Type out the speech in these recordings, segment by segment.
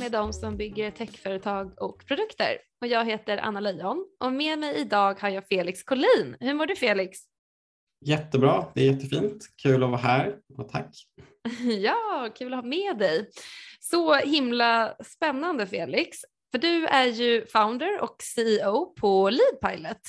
med de som bygger techföretag och produkter. Och jag heter Anna Leijon och med mig idag har jag Felix Collin. Hur mår du Felix? Jättebra, det är jättefint. Kul att vara här och tack. Ja, kul att ha med dig. Så himla spännande Felix. För du är ju founder och CEO på Leadpilot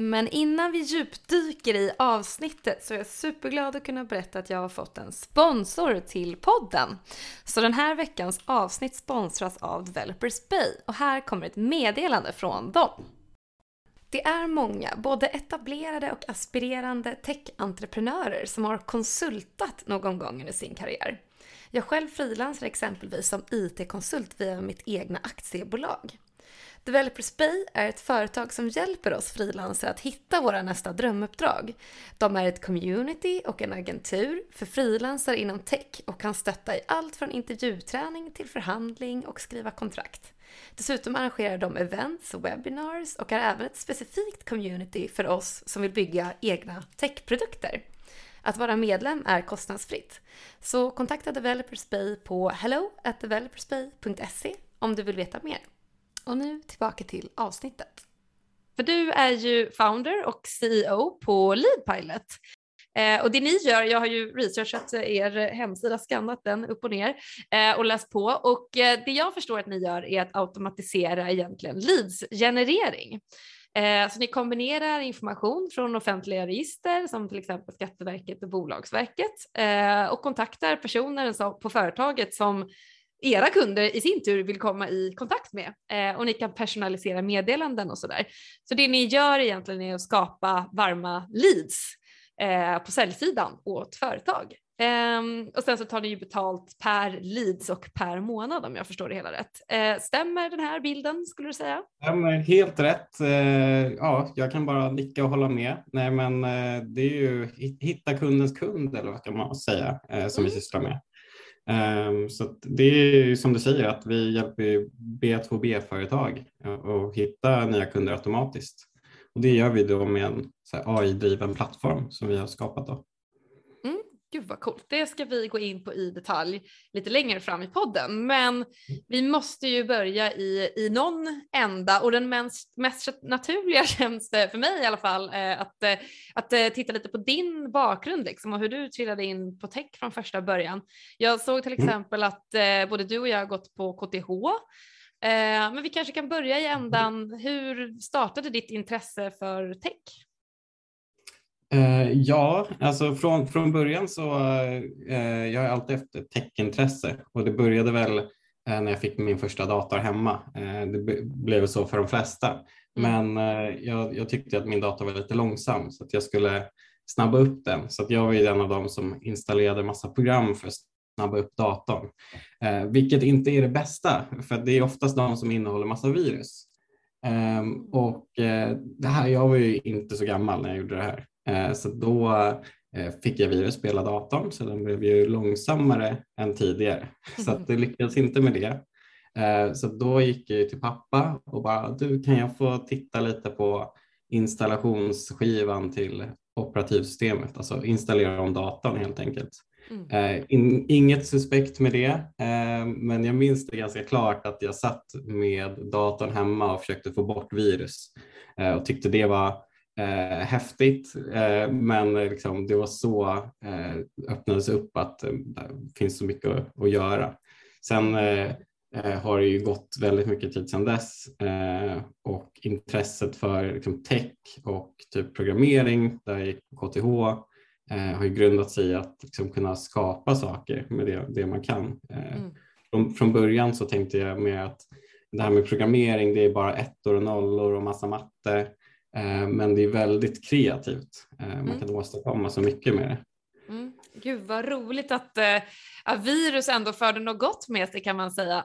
men innan vi djupdyker i avsnittet så är jag superglad att kunna berätta att jag har fått en sponsor till podden. Så den här veckans avsnitt sponsras av Developers Bay och här kommer ett meddelande från dem. Det är många, både etablerade och aspirerande tech-entreprenörer som har konsultat någon gång under sin karriär. Jag själv frilansar exempelvis som IT-konsult via mitt egna aktiebolag. Developers Bay är ett företag som hjälper oss frilansare att hitta våra nästa drömuppdrag. De är ett community och en agentur för frilansare inom tech och kan stötta i allt från intervjuträning till förhandling och skriva kontrakt. Dessutom arrangerar de events och webinars och är även ett specifikt community för oss som vill bygga egna techprodukter. Att vara medlem är kostnadsfritt. Så kontakta Developers Bay på hello developersbay.se om du vill veta mer. Och nu tillbaka till avsnittet. För du är ju founder och CEO på Leadpilot. Eh, och det ni gör, jag har ju researchat er hemsida, skannat den upp och ner eh, och läst på och eh, det jag förstår att ni gör är att automatisera egentligen leadsgenerering. Eh, så ni kombinerar information från offentliga register som till exempel Skatteverket och Bolagsverket eh, och kontaktar personer på företaget som era kunder i sin tur vill komma i kontakt med eh, och ni kan personalisera meddelanden och sådär. Så det ni gör egentligen är att skapa varma leads eh, på säljsidan åt företag. Um, och sen så tar ni ju betalt per leads och per månad om jag förstår det hela rätt. Uh, stämmer den här bilden skulle du säga? Stämmer helt rätt. Uh, ja, jag kan bara nicka och hålla med. Nej, men uh, det är ju hitta kundens kund eller vad kan man säga som mm. vi sysslar med. Ehm, så det är som du säger att vi hjälper B2B-företag att eh, hitta nya kunder automatiskt. Och det gör vi då med en AI-driven plattform som vi har skapat. Då. Gud vad coolt, det ska vi gå in på i detalj lite längre fram i podden. Men vi måste ju börja i, i någon ända och den mest, mest naturliga känns det för mig i alla fall eh, att, eh, att eh, titta lite på din bakgrund liksom, och hur du trillade in på tech från första början. Jag såg till mm. exempel att både du och jag har gått på KTH men vi kanske kan börja i ändan. Hur startade ditt intresse för tech? Uh, ja, alltså från, från början så uh, jag har alltid haft ett techintresse och det började väl uh, när jag fick min första dator hemma. det blev så för de flesta. Mm. Men jag, jag, tyckte att min dator var lite långsam så att jag skulle snabba upp den. Så att jag var ju en av dem som installerade massa program för att snabba upp datorn. vilket inte är det bästa för det är oftast de som innehåller massa virus. Um, och det här, jag var ju inte så gammal när jag gjorde det här Eh, så då eh, fick jag virus på hela datorn så den blev ju långsammare än tidigare. Så det lyckades inte med det. Eh, så då gick jag till pappa och bara du kan jag få titta lite på installationsskivan till operativsystemet, alltså installera om datorn helt enkelt. Mm. In, inget suspekt med det, men jag minns det ganska klart att jag satt med datorn hemma och försökte få bort virus och tyckte det var eh, häftigt eh, men liksom, det var så eh, öppnades upp att eh, det finns så mycket att, att göra. Sen eh, eh, har det ju gått väldigt mycket tid sedan dess och intresset för liksom, tech och typ programmering där jag gick på KTH har ju grundat sig i att liksom, kunna skapa saker med det, det man kan. Mm. Från, från början så tänkte jag med att det här med programmering det är bara ettor och nollor och massa matte Eh, men det är väldigt kreativt. Eh, man mm. kan åstadkomma så mycket med det. Mm. Gud vad roligt att äh, virus ändå förde något gott med sig kan man säga.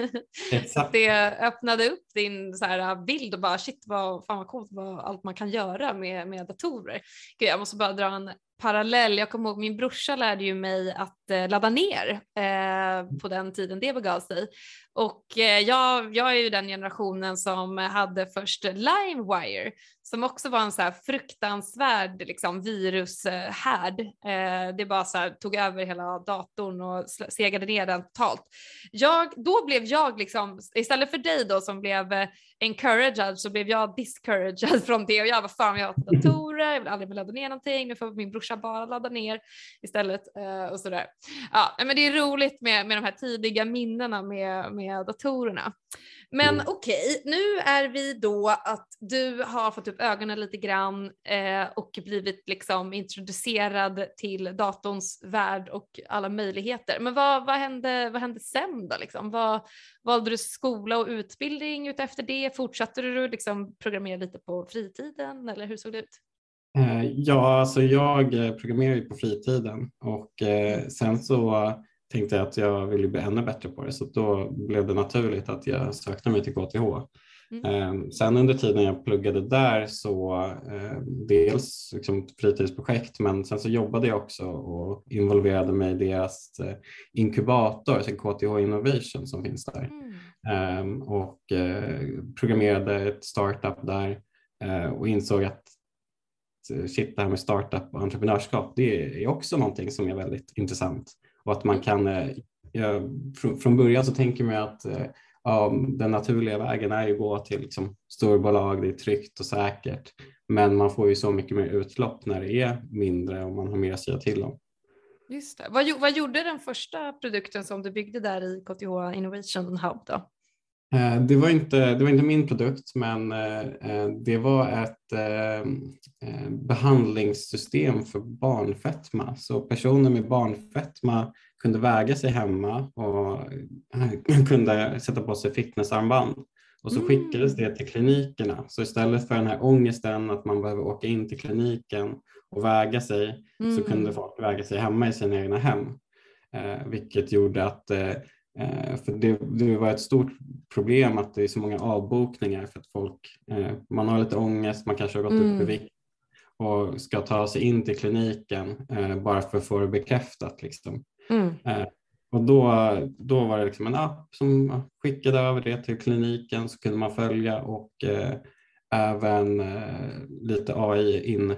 Exakt. det öppnade upp din så här, bild och bara shit vad, fan vad coolt vad allt man kan göra med, med datorer. Gud, jag måste bara dra en parallell. Jag kommer ihåg min brorsa lärde ju mig att eh, ladda ner eh, på den tiden det begav sig. Och eh, jag, jag är ju den generationen som hade först LimeWire som också var en så här fruktansvärd liksom, virushärd. Eh, det bara så här, tog över hela datorn och segade ner den totalt. Jag, då blev jag liksom, istället för dig då som blev eh, encouraged så blev jag discouraged från det och jag var fan jag har datorer, jag vill aldrig ladda ner någonting, nu får min brorsa bara ladda ner istället eh, och sådär. Ja, men det är roligt med, med de här tidiga minnena med, med datorerna. Men mm. okej, okay, nu är vi då att du har fått upp ögonen lite grann eh, och blivit liksom introducerad till datorns värld och alla möjligheter. Men vad, vad, hände, vad hände sen då? Liksom? Vad, valde du skola och utbildning utefter det? Fortsatte du liksom programmera lite på fritiden eller hur såg det ut? Eh, ja, alltså jag eh, programmerade på fritiden och eh, sen så tänkte att jag ville bli ännu bättre på det så då blev det naturligt att jag sökte mig till KTH. Mm. Ehm, sen under tiden jag pluggade där så eh, dels liksom fritidsprojekt men sen så jobbade jag också och involverade mig i deras eh, inkubator, alltså KTH Innovation som finns där mm. Ehm, och eh, programmerade ett startup där och insåg att shit, det här med startup och entreprenörskap det är också någonting som är väldigt intressant och att man kan, eh, ja, från början så tänker man att eh, ja, den naturliga vägen är ju att gå till liksom, storbolag, det är tryggt och säkert. Men man får ju så mycket mer utlopp när det är mindre och man har mer att säga till om. Just det. Vad, vad gjorde den första produkten som du byggde där i KTH Innovation Hub då? Eh, det var, inte, det var inte min produkt men det var ett behandlingssystem för barnfetma. Så personer med barnfetma kunde väga sig hemma och kunde sätta på sig fitnessarmband. Och så skickades det till klinikerna. Så istället för den här ångesten att man behöver åka in till kliniken och väga sig mm. så kunde folk väga sig hemma i sina egna hem. Eh, vilket gjorde att eh, Eh, för det, det, var ett stort problem att det är så många avbokningar för att folk, eh, man har lite ångest, man kanske har gått mm. upp i vikt och ska ta sig in till kliniken eh, bara för att få det bekräftat. Liksom. Mm. Och då, då var det liksom en app som skickade över det till kliniken så kunde man följa och även lite AI in,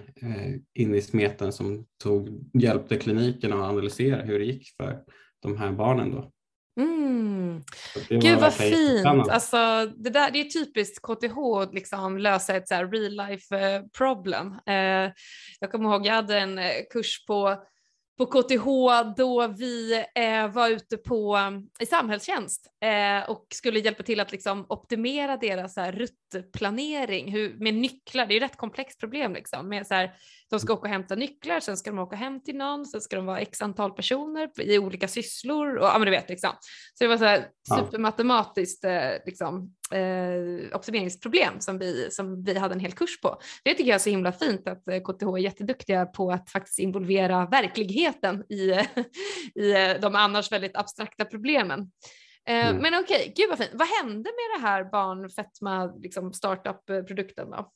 in i smeten som tog, hjälpte kliniken att analysera hur det gick för de här barnen. Då. Mm. Gud vad fint. Alltså, det, där, det är typiskt KTH att liksom lösa ett så real life eh, problem. Eh, jag kommer ihåg jag hade en eh, kurs på på KTH då vi eh, var ute på, i samhällstjänst eh, och skulle hjälpa till att liksom, optimera deras så här, ruttplanering hur, med nycklar. Det är ett rätt komplext problem. Liksom, med, så här, de ska åka och hämta nycklar, sen ska de åka hem till någon, sen ska de vara x antal personer i olika sysslor. Och, ja, men du vet, liksom. Så det var så här, supermatematiskt eh, liksom, eh, optimeringsproblem som vi, som vi hade en hel kurs på. Det tycker jag är så himla fint att KTH är jätteduktiga på att faktiskt involvera verkligheten i, i de annars väldigt abstrakta problemen. Mm. Men okej, okay, gud vad fint. Vad hände med det här barnfetma liksom startup-produkten då?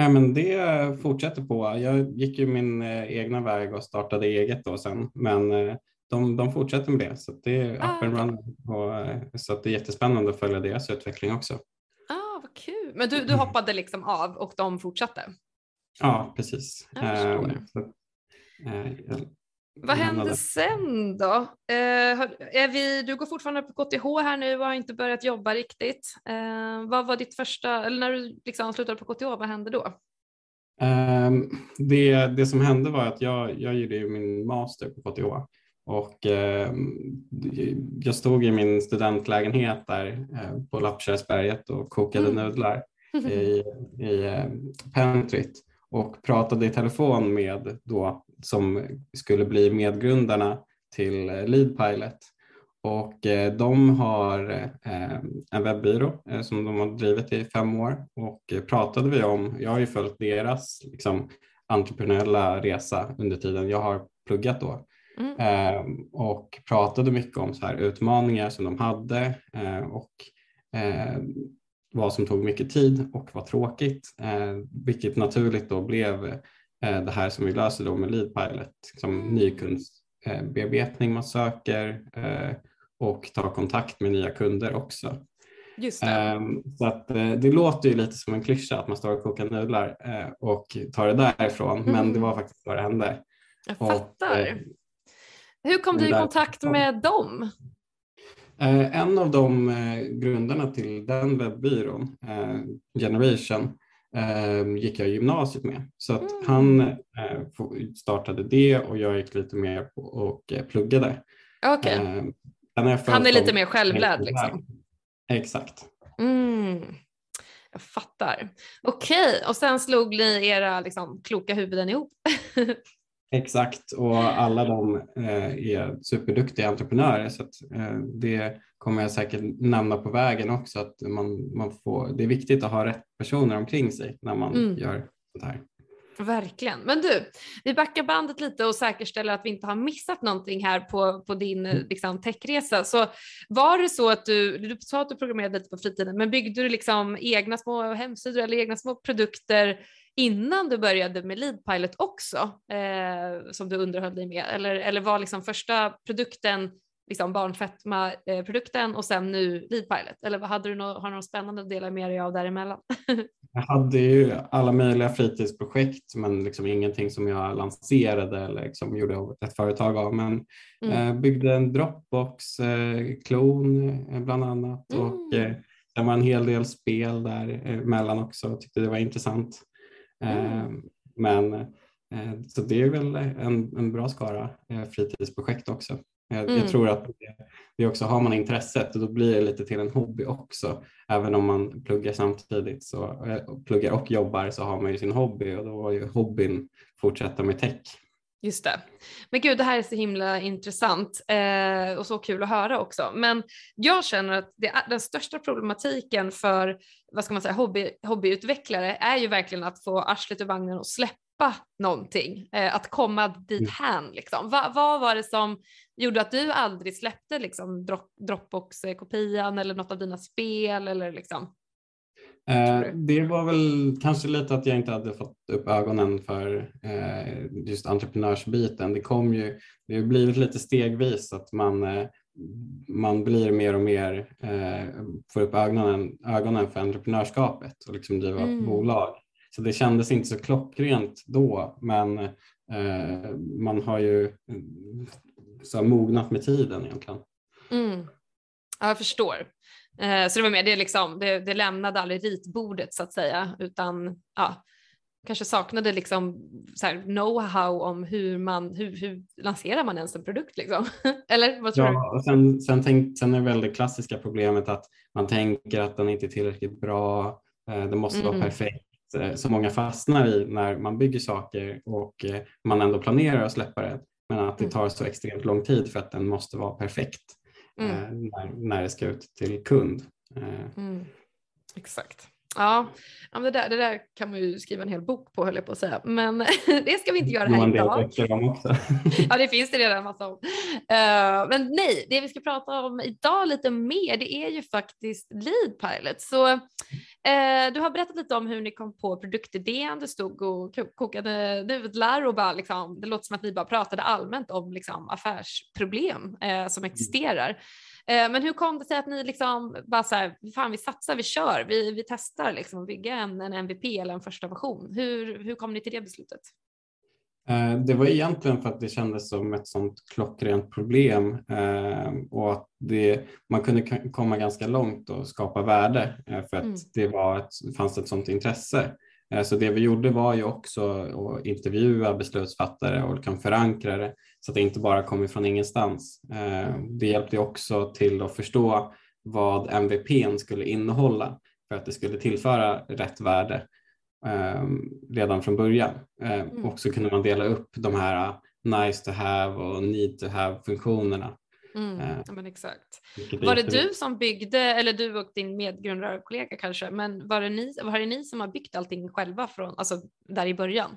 Ja, men det fortsätter på. Jag gick ju min eh, egna väg och startade eget då sen, men eh, de, de fortsätter med det så det är up ah, and running. Och, eh, så det är jättespännande att följa deras utveckling också. Ah, vad kul. Men du, du hoppade liksom av och de fortsatte? Ja, precis. Jag um, så, uh, jag, vad hände sen då? Uh, är vi, du går fortfarande på KTH här nu och har inte börjat jobba riktigt. Vad var ditt första, eller när du liksom slutade på KTH, vad hände då? Um, det, det som hände var att jag, jag gjorde min master på KTH och eh, jag stod i min studentlägenhet där eh, på Lappkärrsberget och kokade mm. nudlar i, i eh, pentryt och pratade i telefon med då som skulle bli medgrundarna till eh, Leadpilot. Och eh, de har eh, en webbyrå som de har drivit i fem år och pratade vi om, jag har ju följt deras liksom, entreprenöriella resa under tiden jag har pluggat då Mm. Eh, och pratade mycket om så här utmaningar som de hade eh, och eh, vad som tog mycket tid och var tråkigt, eh, vilket naturligt då blev eh, det här som vi löser då med Lead Pilot, som mm. nykundsbearbetning man söker och ta kontakt med nya kunder också. Just det. Ehm, så att, det låter ju lite som en klyscha att man står och kokar nudlar och tar det därifrån, mm. men det var faktiskt vad det hände. Jag fattar. Och, Hur kom du i kontakt med dem? En av de grundarna till den webbyrån, Generation, gick jag gymnasiet med. Så att mm. han startade det och jag gick lite mer och pluggade. Okay. Han är lite mer självlärd liksom? Exakt. Mm. Jag fattar. Okej, okay. och sen slog ni era liksom, kloka huvuden ihop. Exakt, och alla de eh, är superduktiga entreprenörer så att, eh, det kommer jag säkert nämna på vägen också att man, man får, det är viktigt att ha rätt personer omkring sig när man mm. gör det här. Verkligen. Men du, vi backar bandet lite och säkerställer att vi inte har missat någonting här på, på din mm. liksom, techresa. Så var det så att du, du sa att du programmerade lite på fritiden, men byggde du liksom egna små hemsidor eller egna små produkter innan du började med Leadpilot också, eh, som du underhöll dig med? Eller, eller var liksom första produkten liksom barnfetma-produkten och sen nu Leadpilot? Eller hade du något, har du något spännande att dela med dig av däremellan? jag hade ju alla möjliga fritidsprojekt men liksom ingenting som jag lanserade eller liksom gjorde ett företag av. Men mm. eh, byggde en Dropbox-klon eh, bland annat mm. och eh, det var en hel del spel däremellan också och tyckte det var intressant. Mm. Men eh, så det är väl en, en bra skara eh, fritidsprojekt också. Jag, mm. jag tror att det, det, också har man intresset och då blir det lite till en hobby också. Även om man pluggar samtidigt så eh, pluggar och jobbar så har man ju sin hobby och då var ju hobbyn fortsätta med tech. Just det. Men gud, det här är så himla intressant eh, och så kul att höra också. Men jag känner att det den största problematiken för vad ska man säga, hobby, hobbyutvecklare är ju verkligen att få arslet ur vagnen och släppa släppa någonting, eh, att komma dit mm. hän. Liksom. Va, vad var det som gjorde att du aldrig släppte liksom, Dropbox-kopian eller något av dina spel? Eller, liksom? Eh, det var väl kanske lite att jag inte hade fått upp ögonen för eh, just entreprenörsbiten. Det kom ju, det har blivit lite stegvis att man, eh, man blir mer och mer, får upp ögonen, ögonen för entreprenörskapet och liksom driva mm. bolag. Så det kändes inte så klockrent då, men man har ju så mognat med tiden egentligen. Mm. Ja, jag förstår. Eh, så det var mer, det, liksom, det, det lämnade aldrig ritbordet så att säga, utan ja, kanske saknade liksom know-how om hur man, hur, hur lanserar man ens en produkt liksom? Eller vad tror ja, du? Sen, sen, tänk, sen är väl det klassiska problemet att man tänker att den inte är tillräckligt bra, eh, det måste mm. vara perfekt Eh, så många fastnar i när man bygger saker och man ändå planerar att släppa det. Men att det mm. tar så extremt lång tid för att den måste vara perfekt mm. Eh, när, när det ska ut till kund. Mm. Exakt. Ja, det, där, det där kan man ju skriva en hel bok på höll jag på att säga, men det ska vi inte göra här idag. ja, det finns det redan massa om. Uh, men nej, det vi ska prata om idag lite mer, det är ju faktiskt Lead Pilot. Så uh, du har berättat lite om hur ni kom på produktidén, du stod och kokade nudlar och bara liksom, det låter som att ni bara pratade allmänt om liksom affärsproblem uh, som existerar. Eh, men hur kom det sig att ni liksom bara så här, fan vi satsar, vi kör, vi, vi testar liksom bygga en, en MVP eller en första version. Hur, hur kom ni till det beslutet? Eh, det var egentligen för att det kändes som ett sånt klockrent problem eh, och att det, man kunde komma ganska långt och skapa värde för att mm. det var ett, fanns ett sånt intresse. Eh, så det vi gjorde var ju också att intervjua beslutsfattare och liksom förankra det så att det inte bara kom ifrån ingenstans. Eh, det hjälpte också till att förstå vad MVP skulle innehålla för att det skulle tillföra rätt värde eh, redan från början. Mm. Och så kunde man dela upp de här nice to have och need to have funktionerna Mm, eh, ja, men exakt. Var det du som byggde, eller du och din medgrundarkollega kanske, men var det, ni, var det ni som har byggt allting själva från, alltså där i början?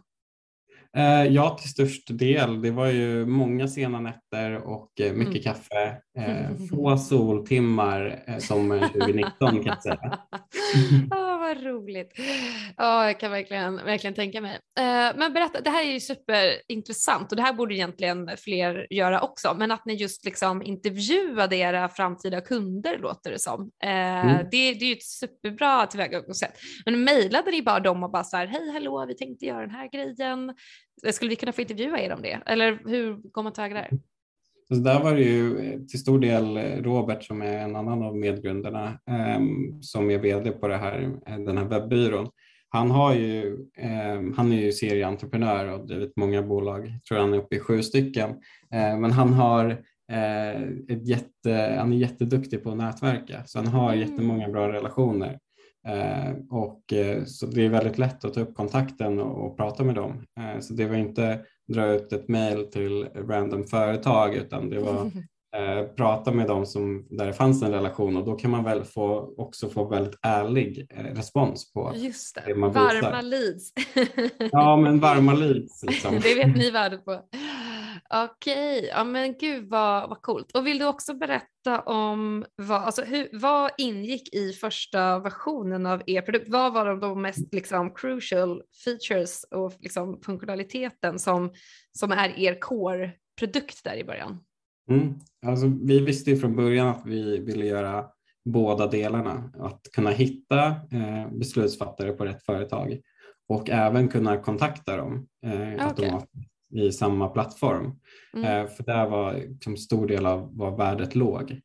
Ja, till störst del. Det var ju många sena nätter och eh, mycket mm. kaffe. Eh, få soltimmar eh, som 2019 kan jag säga. oh, vad roligt. Oh, jag kan verkligen, verkligen tänka mig. Eh, men berätta, det här är ju superintressant och det här borde egentligen fler göra också. Men att ni just liksom intervjuade era framtida kunder låter det som. Eh, mm. det, det är ju ett superbra tillvägagångssätt. Men mejlade ni bara dem och bara så här, hej hallå, vi tänkte göra den här grejen. Skulle vi kunna få intervjua er om det? Eller hur går man tillväga där? Så där var det ju till stor del Robert som är en annan av medgrundarna um, som är vd på det här, den här webbyrån. Han, har ju, um, han är ju serieentreprenör och drivit många bolag, jag tror han är uppe i sju stycken. Men han har ett jätte, han är jätteduktig på att nätverka så han har mm. jättemånga bra relationer. Eh, och, eh, så det är väldigt lätt att ta upp kontakten och, och prata med dem. Eh, så det var inte dra ut ett mail till random företag utan det var eh, prata med dem som, där det fanns en relation och då kan man väl få, också få väldigt ärlig eh, respons på Just det, det man varma leads. ja men varma leads. Liksom. det vet ni värdet på. Okej, ja men gud vad, vad coolt. Och vill du också berätta om vad, alltså hur, vad ingick i första versionen av er produkt? Vad var de mest liksom, crucial features och liksom, funktionaliteten som, som är er core-produkt där i början? Mm. Alltså, vi visste från början att vi ville göra båda delarna. Att kunna hitta eh, beslutsfattare på rätt företag och även kunna kontakta dem eh, okay. automatiskt i samma plattform. Mm. Eh, för där var liksom stor del av var värdet låg.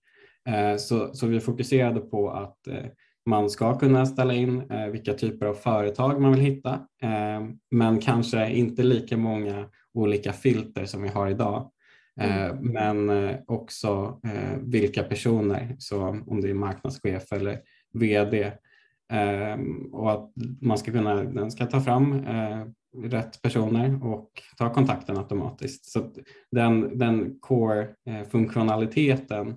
Eh, så, så vi fokuserade på att eh, man ska kunna ställa in vilka typer av företag man vill hitta, men kanske inte lika många olika filter som vi har idag. Mm. Men också vilka personer, så om det är marknadschef eller vd, och att man ska kunna, den ska ta fram rätt personer och ta kontakten automatiskt. Så den, den core-funktionaliteten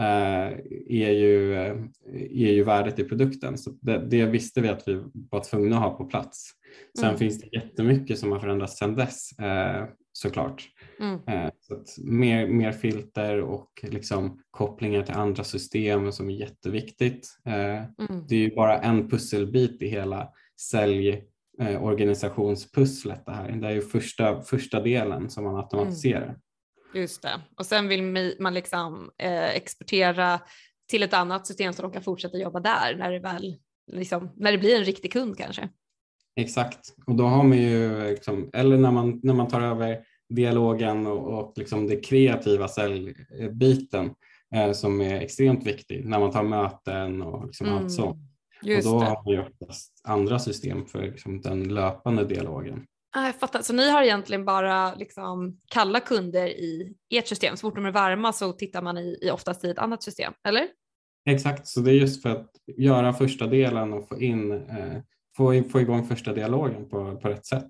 eh, är, ju, eh, är ju värdet i produkten. Så det, det, visste vi att vi var tvungna att ha på plats. Sen mm. finns det jättemycket som har förändrats sedan dess eh, såklart. Mm. Så mer, mer filter och liksom kopplingar till andra system som är jätteviktigt. Mm. Det är ju bara en pusselbit i hela sälj eh, organisationspusslet det här. Det är ju första, första delen som man automatiserar. Mm. Just det, och sen vill man liksom eh, exportera till ett annat system så de kan fortsätta jobba där när det väl liksom, när det blir en riktig kund kanske. Exakt, och då har man ju, liksom, eller när man, när man tar över dialogen och, och liksom det kreativa säljbiten eh, som är extremt viktig när man tar möten och liksom mm. allt sånt. Just och då det. har vi oftast andra system för liksom, den löpande dialogen. Ah, jag fattar, så ni har egentligen bara liksom kalla kunder i ert system. Så fort de är varma så tittar man i, i oftast i ett annat system, eller? Exakt, så det är just för att göra första delen och få, in, eh, få, in, få igång första dialogen på, på rätt sätt.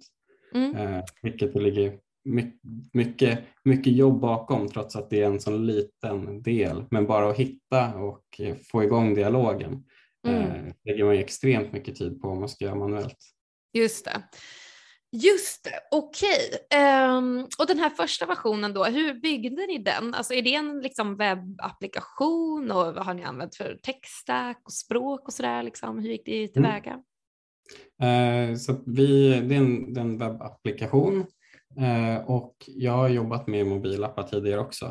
Mm. Eh, vilket det ligger mycket, mycket, mycket jobb bakom trots att det är en sån liten del. Men bara att hitta och få igång dialogen Mm. Eh, lägger man ju extremt mycket tid på om man ska göra manuellt. Just det. Just det, okej. Okay. Um, och den här första versionen då, hur byggde ni den? Alltså är det en liksom webbapplikation och vad har ni använt för textstack och språk och sådär? Liksom? Hur gick det tillväga? Mm. Uh, så vi, det är en, det är en webbapplikation uh, och jag har jobbat med mobilappar tidigare också,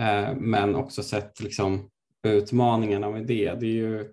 uh, men också sett liksom, utmaningarna med det. Det är ju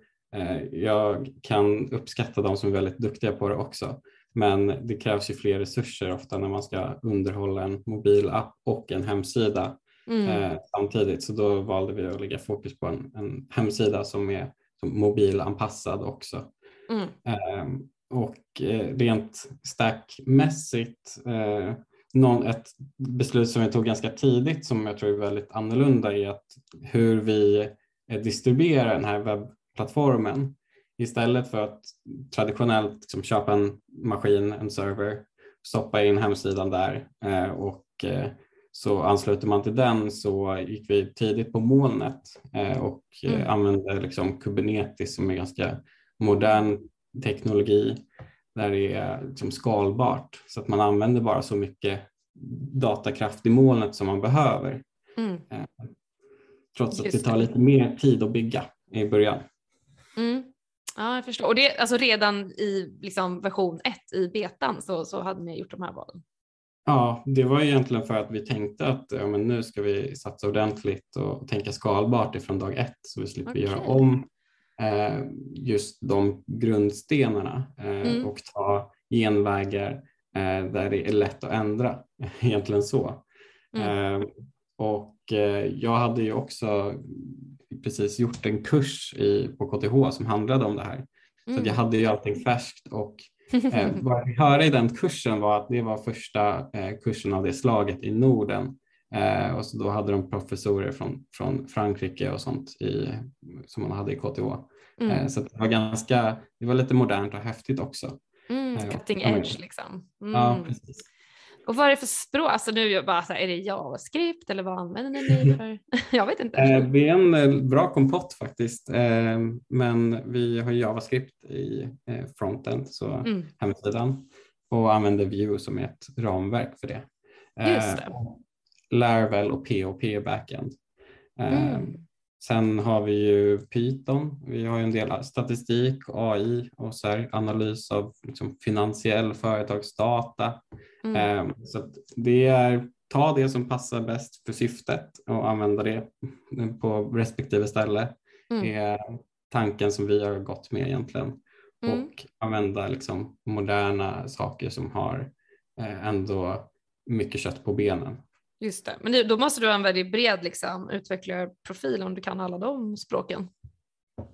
jag kan uppskatta de som är väldigt duktiga på det också. Men det krävs ju fler resurser ofta när man ska underhålla en mobilapp och en hemsida mm. eh, samtidigt. Så då valde vi att lägga fokus på en, en hemsida som är mobilanpassad också. Mm. Eh, och eh, rent stackmässigt, eh, någon, ett beslut som vi tog ganska tidigt som jag tror är väldigt annorlunda är att hur vi eh, distribuerar den här webb plattformen istället för att traditionellt liksom köpa en maskin, en server, stoppa in hemsidan där eh, och eh, så ansluter man till den så gick vi tidigt på molnet eh, och mm. använde liksom Kubernetes som är ganska modern teknologi där det är liksom skalbart så att man använder bara så mycket datakraft i molnet som man behöver. Mm. Trots att det tar lite mer tid att bygga i början. Mm. Ja, jag förstår. Och det, alltså redan i liksom version 1 i betan så, så hade ni gjort de här valen? Ja, det var egentligen för att vi tänkte att ja, men nu ska vi satsa ordentligt och tänka skalbart ifrån dag ett så vi slipper okay. göra om eh, just de grundstenarna eh, mm. och ta genvägar eh, där det är lätt att ändra. Egentligen så. Mm. Eh, och eh, jag hade ju också precis gjort en kurs i, på KTH som handlade om det här. Mm. Så jag hade ju allting färskt och eh, vad jag fick höra i den kursen var att det var första eh, kursen av det slaget i Norden. Eh, och så då hade de professorer från, från Frankrike och sånt i, som man hade i KTH. Mm. Eh, så det var ganska, det var lite modernt och häftigt också. Mm, eh, cutting edge liksom. Mm. Ja, precis. Och vad är det för språk? Alltså nu bara så här, är det JavaScript eller vad använder ni för? jag vet inte. Eh, det är en eh, bra kompott faktiskt, eh, men vi har JavaScript i frontend, så mm. hemsidan, och använder Vue som är ett ramverk för det. Just det. Laravel och POP i backend. Mm. Sen har vi ju Python, vi har ju en del statistik, AI och så här, analys av liksom, finansiell företagsdata. Mm. Ehm, så det är ta det som passar bäst för syftet och använda det på respektive ställe. Mm. är tanken som vi har gått med egentligen. Mm. Och använda liksom moderna saker som har eh, ändå mycket kött på benen. Just det, men då måste du ha en väldigt bred liksom, utvecklarprofil om du kan alla de språken.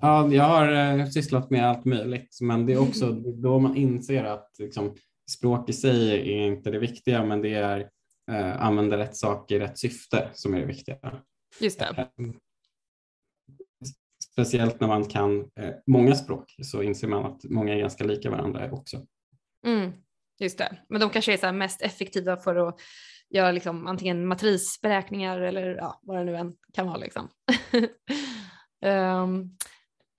Ja, jag har eh, sysslat med allt möjligt, men det är också då man inser att liksom, språk i sig är inte det viktiga, men det är eh, använda rätt saker i rätt syfte som är det viktiga. Just det. Eh, speciellt när man kan eh, många språk så inser man att många är ganska lika varandra också. Mm, just det, men de kanske är så mest effektiva för att göra liksom antingen matrisberäkningar eller ja, vad det nu än kan vara. Liksom. um,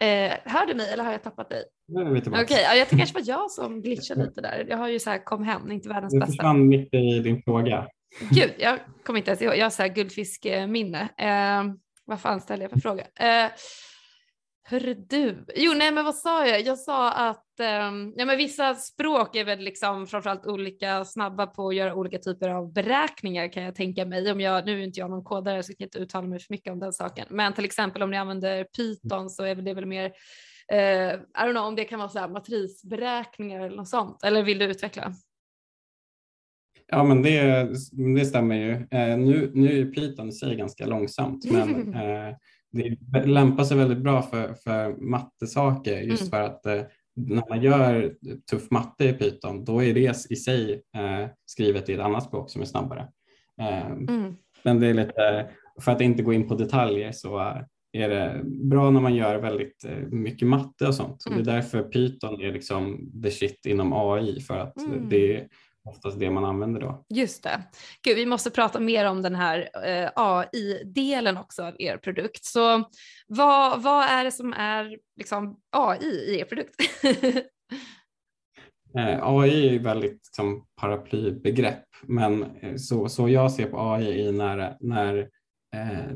eh, hör du mig eller har jag tappat dig? Okej, okay, ja, jag kanske var jag som glitchade lite där. Jag har ju så här kom hem, inte världens bästa. Du försvann mitt i din fråga. Gud, jag kommer inte ens ihåg. Jag har så här guldfiskminne. Eh, vad fan ställde jag för fråga? Eh, Hörru du, jo nej men vad sa jag? Jag sa att um, ja, men vissa språk är väl liksom framförallt olika snabba på att göra olika typer av beräkningar kan jag tänka mig. Om jag, nu är inte jag någon kodare så jag kan inte uttala mig för mycket om den saken. Men till exempel om ni använder Python så är det väl mer, uh, I don't know om det kan vara så här matrisberäkningar eller något sånt. Eller vill du utveckla? Ja men det, det stämmer ju. Uh, nu, nu är Python i sig ganska långsamt men uh, det lämpar sig väldigt bra för, för mattesaker just mm. för att eh, när man gör tuff matte i Python då är det i sig eh, skrivet i ett annat språk som är snabbare. Eh, mm. Men det är lite, för att inte gå in på detaljer så är det bra när man gör väldigt eh, mycket matte och sånt. Mm. det är därför Python är liksom the shit inom AI för att mm. det oftast det man använder då. Just det. Gud, vi måste prata mer om den här eh, AI-delen också av er produkt. Så vad, vad är det som är liksom, AI i er produkt? eh, AI är väldigt liksom, paraplybegrepp, men eh, så, så jag ser på AI är när, när, eh,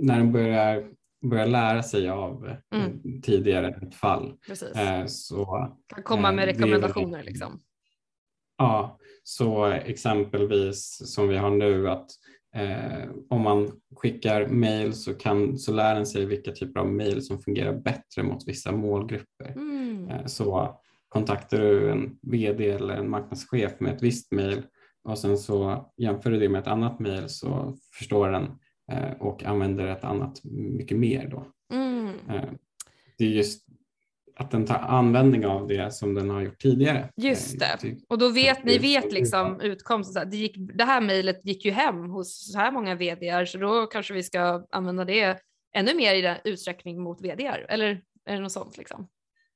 när den börjar börjar lära sig av eh, mm. tidigare fall. Precis. Eh, så, kan komma med rekommendationer liksom. Ja, så exempelvis som vi har nu att eh, om man skickar mail så, kan, så lär den sig vilka typer av mail som fungerar bättre mot vissa målgrupper. Mm. Eh, så kontaktar du en vd eller en marknadschef med ett visst mail och sen så jämför du det med ett annat mail så förstår den eh, och använder ett annat mycket mer då. Mm. Eh, det är just att den tar användning av det som den har gjort tidigare. Just det, och då vet ni vet liksom utkomsten. Det, gick, det här mejlet gick ju hem hos så här många vdar så då kanske vi ska använda det ännu mer i den utsträckning mot vdar eller är det något sånt liksom?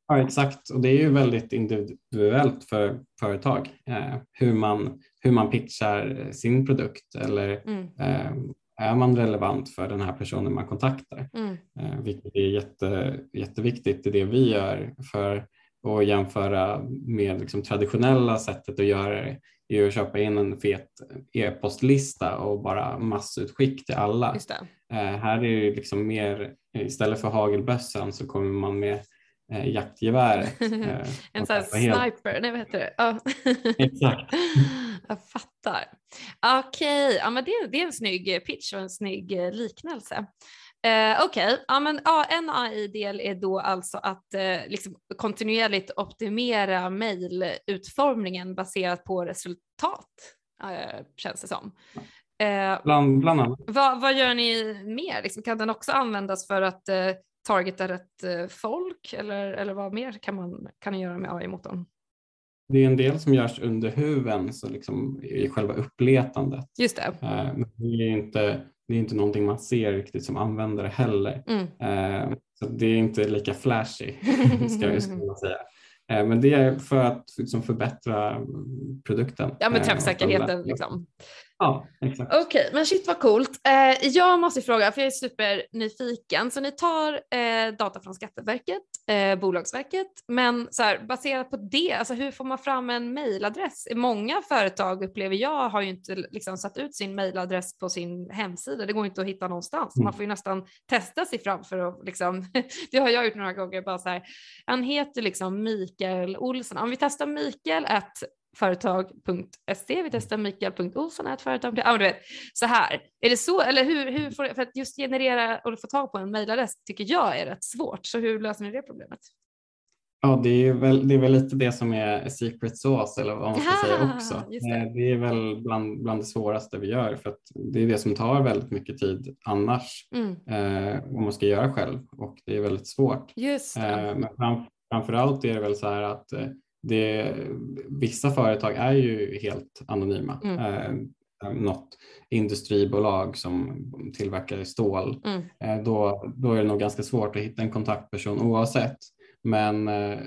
Ja exakt och det är ju väldigt individuellt för företag eh, hur, man, hur man pitchar sin produkt eller mm. eh, är man relevant för den här personen man kontaktar? Mm. Eh, vilket är jätte, jätteviktigt i det vi gör. För och jämföra med liksom traditionella sättet att göra det är att köpa in en fet e-postlista och bara massutskick till alla. Eh, här är det liksom mer, istället för hagelbössan så kommer man med eh, jaktgeväret. En sån här sniper, nej vad heter det? Oh. Exakt. Jag fattar. Okej, okay. ja, men det, det är en snygg pitch och en snygg eh, liknelse. Eh, Okej, okay. ja, men, ja, en AI-del är då alltså att eh, liksom kontinuerligt optimera mejlutformningen baserat på resultat, eh, känns det som. Eh, bland, bland annat. Vad, vad gör ni mer? Liksom, kan den också användas för att eh, targeta rätt eh, folk eller, eller vad mer kan man kan göra med AI-motorn? Det är en del som görs under huven, så liksom i själva uppletandet. Just det. Eh, men det är inte det är inte någonting man ser riktigt som användare heller. Mm. Eh, så det är inte lika flashy ska jag säga. Eh, men det är för att liksom, förbättra produkten. Ja men träffsäkerheten liksom. Ja, exakt. Okej, okay, men shit vad coolt. Eh, jag måste fråga, för jag är supernyfiken. Så ni tar eh, data från Skatteverket, eh, Bolagsverket, men så här, baserat på det, alltså hur får man fram en mejladress? Många företag upplever jag har ju inte liksom, satt ut sin mejladress på sin hemsida. Det går inte att hitta någonstans. Mm. Man får ju nästan testa sig fram för att liksom, det har jag gjort några gånger, bara så här, han heter liksom Mikael Olsson. Om vi testar Mikael att företag.se, vi testar Mikael.olsson, ett företag. Ja, du vet, så här. Är det så, eller hur, hur får, för att just generera och få tag på en mejladress tycker jag är rätt svårt, så hur löser ni det problemet? Ja, det är, väl, det är väl lite det som är secret sauce eller vad man ska ja, säga också. Det. Eh, det. är väl bland, bland det svåraste vi gör för att det är det som tar väldigt mycket tid annars mm. eh, om man ska göra själv och det är väldigt svårt. Just eh, men fram, framförallt är det väl så här att eh, det, vissa företag är ju helt anonyma. Mm. Eh, något industribolag som tillverkar stål, mm. eh, då, då är det nog ganska svårt att hitta en kontaktperson oavsett. Men eh,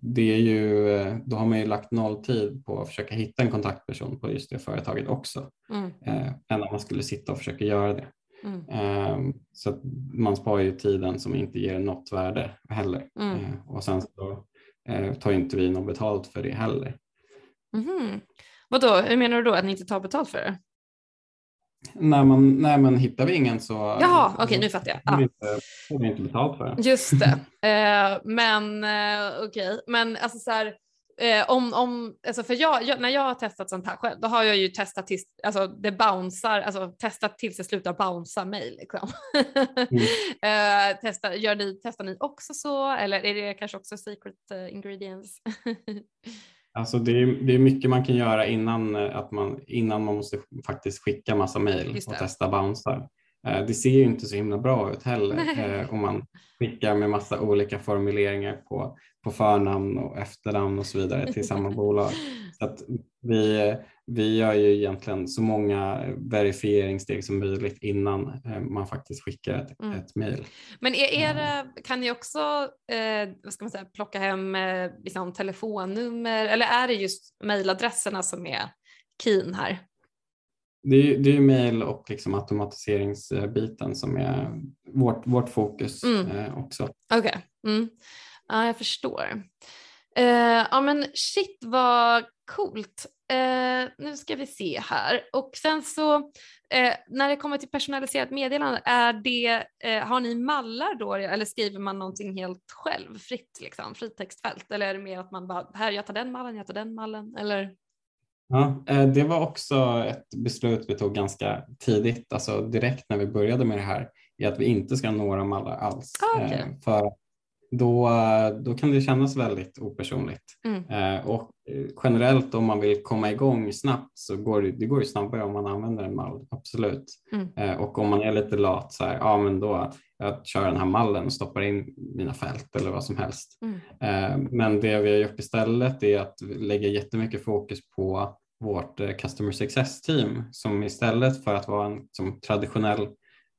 det är ju, eh, då har man ju lagt noll tid på att försöka hitta en kontaktperson på just det företaget också. Mm. Eh, än om man skulle sitta och försöka göra det. Mm. Eh, så man sparar ju tiden som inte ger något värde heller. Mm. och sen så eh, tar inte vi något betalt för det heller. Mm. Vadå, hur menar du då att ni inte tar betalt för det? När man, nej, men hittar vi ingen så Jaha, okej okay, nu fattar jag. Ja. Får, inte, får vi inte betalt för det. Just det. Eh, men eh, okej, okay. men alltså så här, Eh, om, om, alltså för jag, jag, när jag har testat sånt här själv, då har jag ju testat tills alltså det bouncear, alltså testat tills det slutar bouncea mig. Liksom. Mm. eh, testa, gör ni, testar ni också så eller är det kanske också secret uh, ingredients? Alltså det är, det är mycket man kan göra innan, eh, att man, innan man måste faktiskt skicka massa mejl och testa bouncear. Eh, det ser ju inte så himla bra ut heller om man skickar med massa olika formuleringar på, på förnamn och efternamn och så vidare till samma bolag. Så att vi, vi gör ju egentligen så många verifieringssteg som möjligt innan eh, man faktiskt skickar ett, mm. ett mejl. Men är, är det, kan ni också eh, vad ska man säga, plocka hem eh, liksom telefonnummer eller är det just mejladresserna som är keen här? Det är, det är mejl och liksom automatiseringsbiten som är vårt, vårt fokus mm. eh, också. Okay. mm. Ja, jag förstår. Eh, ja men shit vad coolt. Eh, nu ska vi se här och sen så eh, när det kommer till personaliserat meddelande, är det, har ni mallar då eller skriver man någonting helt själv, fritt liksom, fritextfält eller är det mer att man bara, här jag tar den mallen, jag tar den mallen eller? Ja, det var också ett beslut vi tog ganska tidigt, alltså direkt när vi började med det här, i att vi inte ska ha några mallar alls. Ah, okay. För då, då kan det kännas väldigt opersonligt. Mm. Och generellt om man vill komma igång snabbt så går det, det går ju snabbare om man använder en mall, absolut. Mm. Och om man är lite lat så här, ja men då jag kör den här mallen och stoppar in mina fält eller vad som helst. Mm. Men det vi har gjort istället är att lägga jättemycket fokus på vårt eh, Customer Success Team som istället för att vara en som traditionell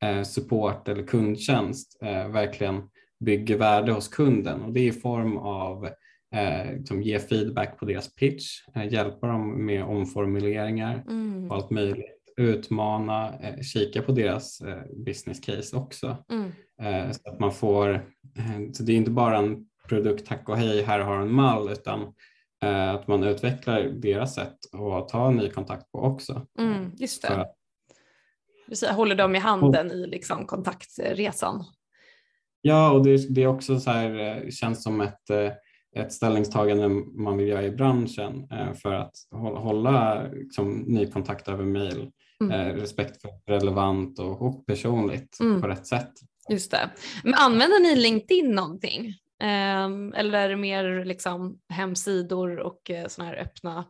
eh, support eller kundtjänst eh, verkligen bygger värde hos kunden och det är i form av eh, liksom ge feedback på deras pitch, eh, hjälpa dem med omformuleringar mm. och allt möjligt, utmana, eh, kika på deras business case också. Mm. så att man får, så det är inte bara en produkt, tack och hej, här har en mall, utan att man utvecklar deras sätt att ta ny kontakt på också. Mm, just det. Precis, håller dem i handen i liksom kontaktresan. Ja, och det, det är också så här, känns som ett ett ställningstagande man vill göra i branschen eh, för att hålla liksom, ny kontakt över mail. Mm. Eh, respekt för relevant och, och personligt mm. på rätt sätt. Just det. Men använder ni LinkedIn någonting? Um, eller är det mer liksom hemsidor och sådana här öppna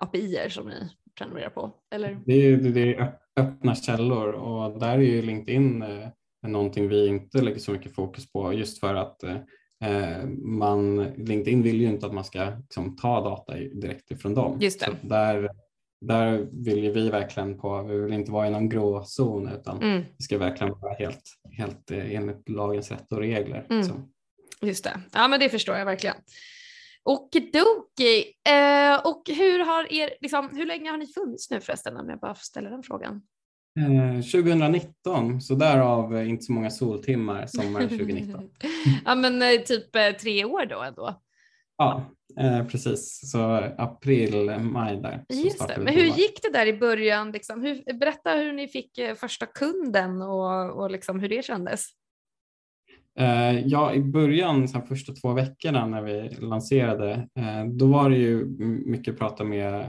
API som ni prenumererar på? Eller? Det, är, det är öppna källor och där är ju LinkedIn någonting vi inte lägger så mycket fokus på just för att Eh, man, LinkedIn vill ju inte att man ska liksom, ta data direkt ifrån dem. Just det. Så där, där vill ju vi verkligen på, vi vill inte vara i någon gråzon utan mm. det ska verkligen vara helt, helt eh, enligt lagens rätt och regler. Mm. Just det, ja men det förstår jag verkligen. Okidoki. Eh, och hur, har er, liksom, hur länge har ni funnits nu förresten om jag bara ställa den frågan? 2019, eh, så därav inte så många soltimmar sommaren 2019. ja men eh, typ eh, tre år då ändå? Ja, precis. Så april, maj där. Just det. Men hur gick det där i början? Liksom? Hur, berätta hur ni fick första kunden och, och liksom hur det kändes. Ja, i början, de första två veckorna när vi lanserade, då var det ju mycket prata med eh,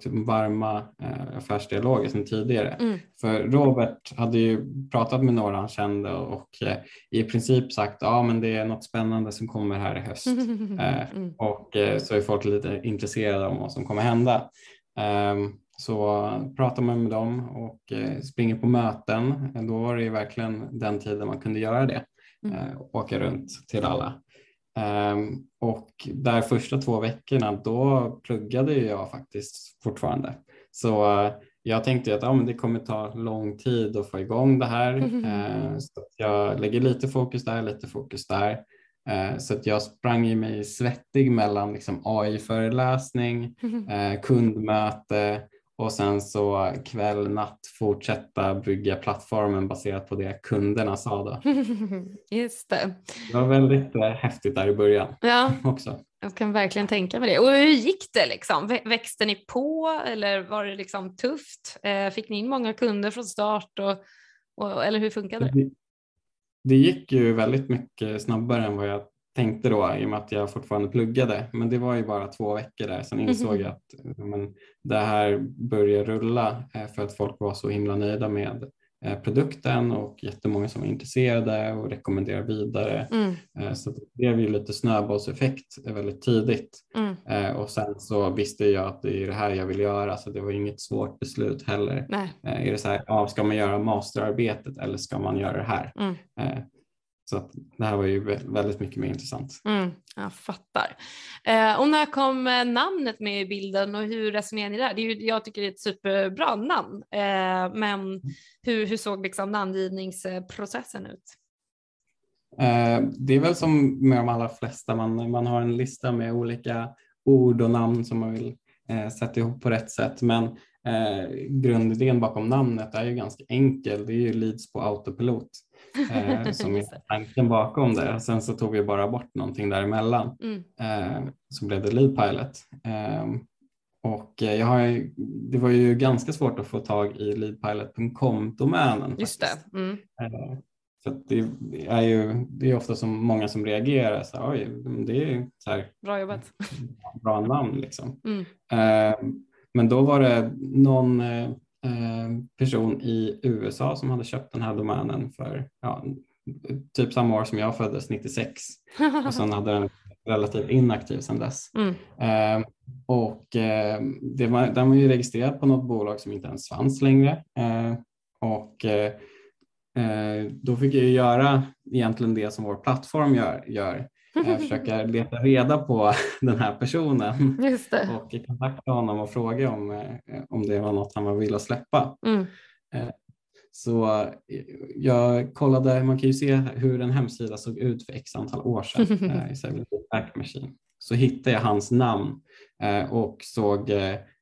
typ varma eh, affärsdialoger sedan tidigare. Mm. För Robert hade ju pratat med några han kände och eh, i princip sagt ja men det är något spännande som kommer här i höst. Eh, mm. Och eh, så är folk lite intresserade om vad som kommer hända. Ehm, så pratar man med dem och eh, springer på möten. Då var det ju verkligen den tiden man kunde göra det. Mm. Åka runt till alla. Um, och där första två veckorna då pluggade jag faktiskt fortfarande. Så uh, jag tänkte att ja, men det kommer ta lång tid att få igång det här. Uh, så jag lägger lite fokus där, lite fokus där. Uh, så att jag sprang i mig svettig mellan liksom, AI-föreläsning, kundmöte och sen så kväll, natt fortsätta bygga plattformen baserat på det kunderna sa då. Just det. Det var väldigt äh, häftigt där i början ja. också. Jag kan verkligen tänka mig det. Och hur gick det liksom? Växte ni på eller var det liksom tufft? Eh, fick ni in många kunder från start och, och eller hur funkade det? det? Det gick ju väldigt mycket snabbare än vad jag tänkte då i och med att jag fortfarande pluggade. Men det var ju bara två veckor där. Sen insåg mm. jag att men, det här började rulla eh, för att folk var så himla nöjda med eh, produkten och jättemånga som var intresserade och rekommenderade vidare. Mm. Eh, så det blev ju lite snöbollseffekt väldigt tidigt. Mm. Och sen så visste jag att det är det här jag vill göra så det var inget svårt beslut heller. Nej. Är det så här, ja, ska man göra masterarbetet eller ska man göra det här? Mm. Så att det här var ju väldigt mycket mer intressant. Mm, jag fattar. Eh, och när kom eh, namnet med i bilden och hur resonerar ni där? Det är ju, jag tycker det är ett superbra namn, eh, men hur, hur såg liksom namngivningsprocessen ut? Eh, det är väl som med de allra flesta, man, man har en lista med olika ord och namn som man vill eh, sätta ihop på rätt sätt. Men eh, grundidén bakom namnet är ju ganska enkel. Det är ju leads på autopilot eh, som är tanken bakom det. Sen så tog vi bara bort någonting däremellan mm. eh, så blev det Lead Pilot. Ehm, eh, och jag har, det var ju ganska svårt att få tag i leadpilot.com-domänen. Just det. Mm. Eh, så det är ju det är ofta som många som reagerar så här, oj, det är så här, bra jobbat. Bra namn liksom. Mm. Ehm, men då var det någon Eh, person i USA som hade köpt den här domänen för ja, typ samma år som jag föddes, 96. Och sen hade den relativt inaktiv sedan dess. Mm. Eh, och eh, det var, den var ju registrerad på något bolag som inte ens fanns längre. Eh, och eh, eh, då fick jag göra egentligen det som vår plattform gör, gör försöka leta reda på den här personen och kontakta honom och fråga om, eh, om det var något han var villig att släppa. Mm. Eh, så eh, jag kollade, man kan ju se hur en hemsida såg ut för x antal år sedan i Back Machine. Så hittade jag hans namn och såg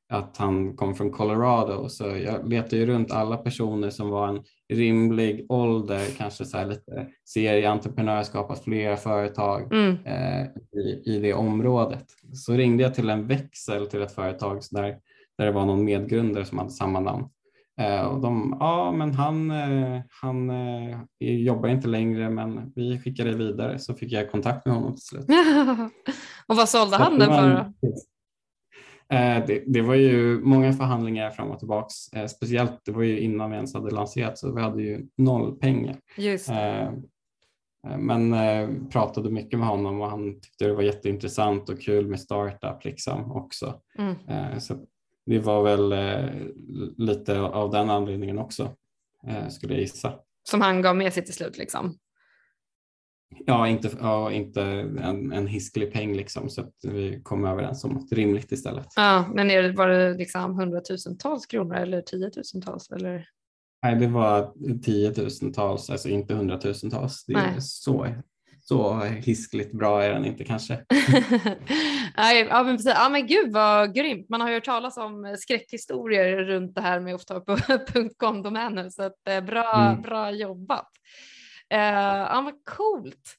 att han kom från Colorado så jag letade ju runt alla personer som var en rimlig ålder, kanske så lite serieentreprenörskap, att flera företag Mm. eh, i, i det området. Så ringde jag till en växel till ett företag där, där det var någon medgrundare som hade samma namn. Eh, och de, ja men han, eh, han eh, jobbar inte längre men vi skickade vidare så fick jag kontakt med honom till slut. och vad sålde Så han det den för då? Eh, det, det var ju många förhandlingar fram och tillbaks. Eh, speciellt, det var ju innan vi ens hade lanserat så vi hade ju noll pengar. Just. Eh, men pratade mycket med honom och han tyckte det var jätteintressant och kul med startup liksom också. Mm. Så det var väl lite av den anledningen också, skulle jag gissa. Som han gav med sig till slut liksom. Ja, inte, ja, inte en, en hiskelig peng liksom, så att vi kom överens om något rimligt istället. Ja, men är det, var det liksom hundratusentals kronor eller tiotusentals? Eller? Nej, det var tiotusentals, alltså inte hundratusentals. Det är Nej. så, så hiskligt bra är den inte kanske. Nej, ja, men precis. ja men gud vad grymt. Man har ju hört talas om skräckhistorier runt det här med offtap.com-domäner så att, eh, bra, Mm. bra jobbat. Uh, ja men coolt.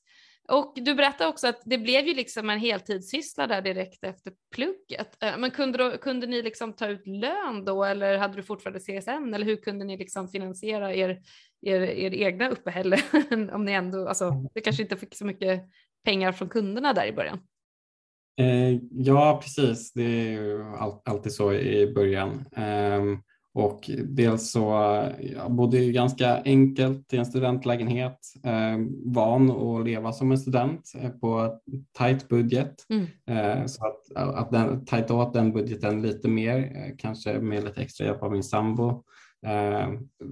Och du berättade också att det blev ju liksom en heltidssyssla där direkt efter plugget. Uh, men kunde, då, kunde ni liksom ta ut lön då eller hade du fortfarande CSN eller hur kunde ni liksom finansiera er, er, er egna uppehälle? Om ni ändå, alltså, det kanske inte fick så mycket pengar från kunderna där i början. Eh, ja, precis. Det är ju all, alltid så i början. Ehm, och dels så jag bodde ju ganska enkelt i en studentlägenhet, eh, van att leva som en student eh, på tajt budget. Mm. Eh, så att, att den, tajta åt den budgeten lite mer, eh, kanske med lite extra hjälp av min sambo. Eh,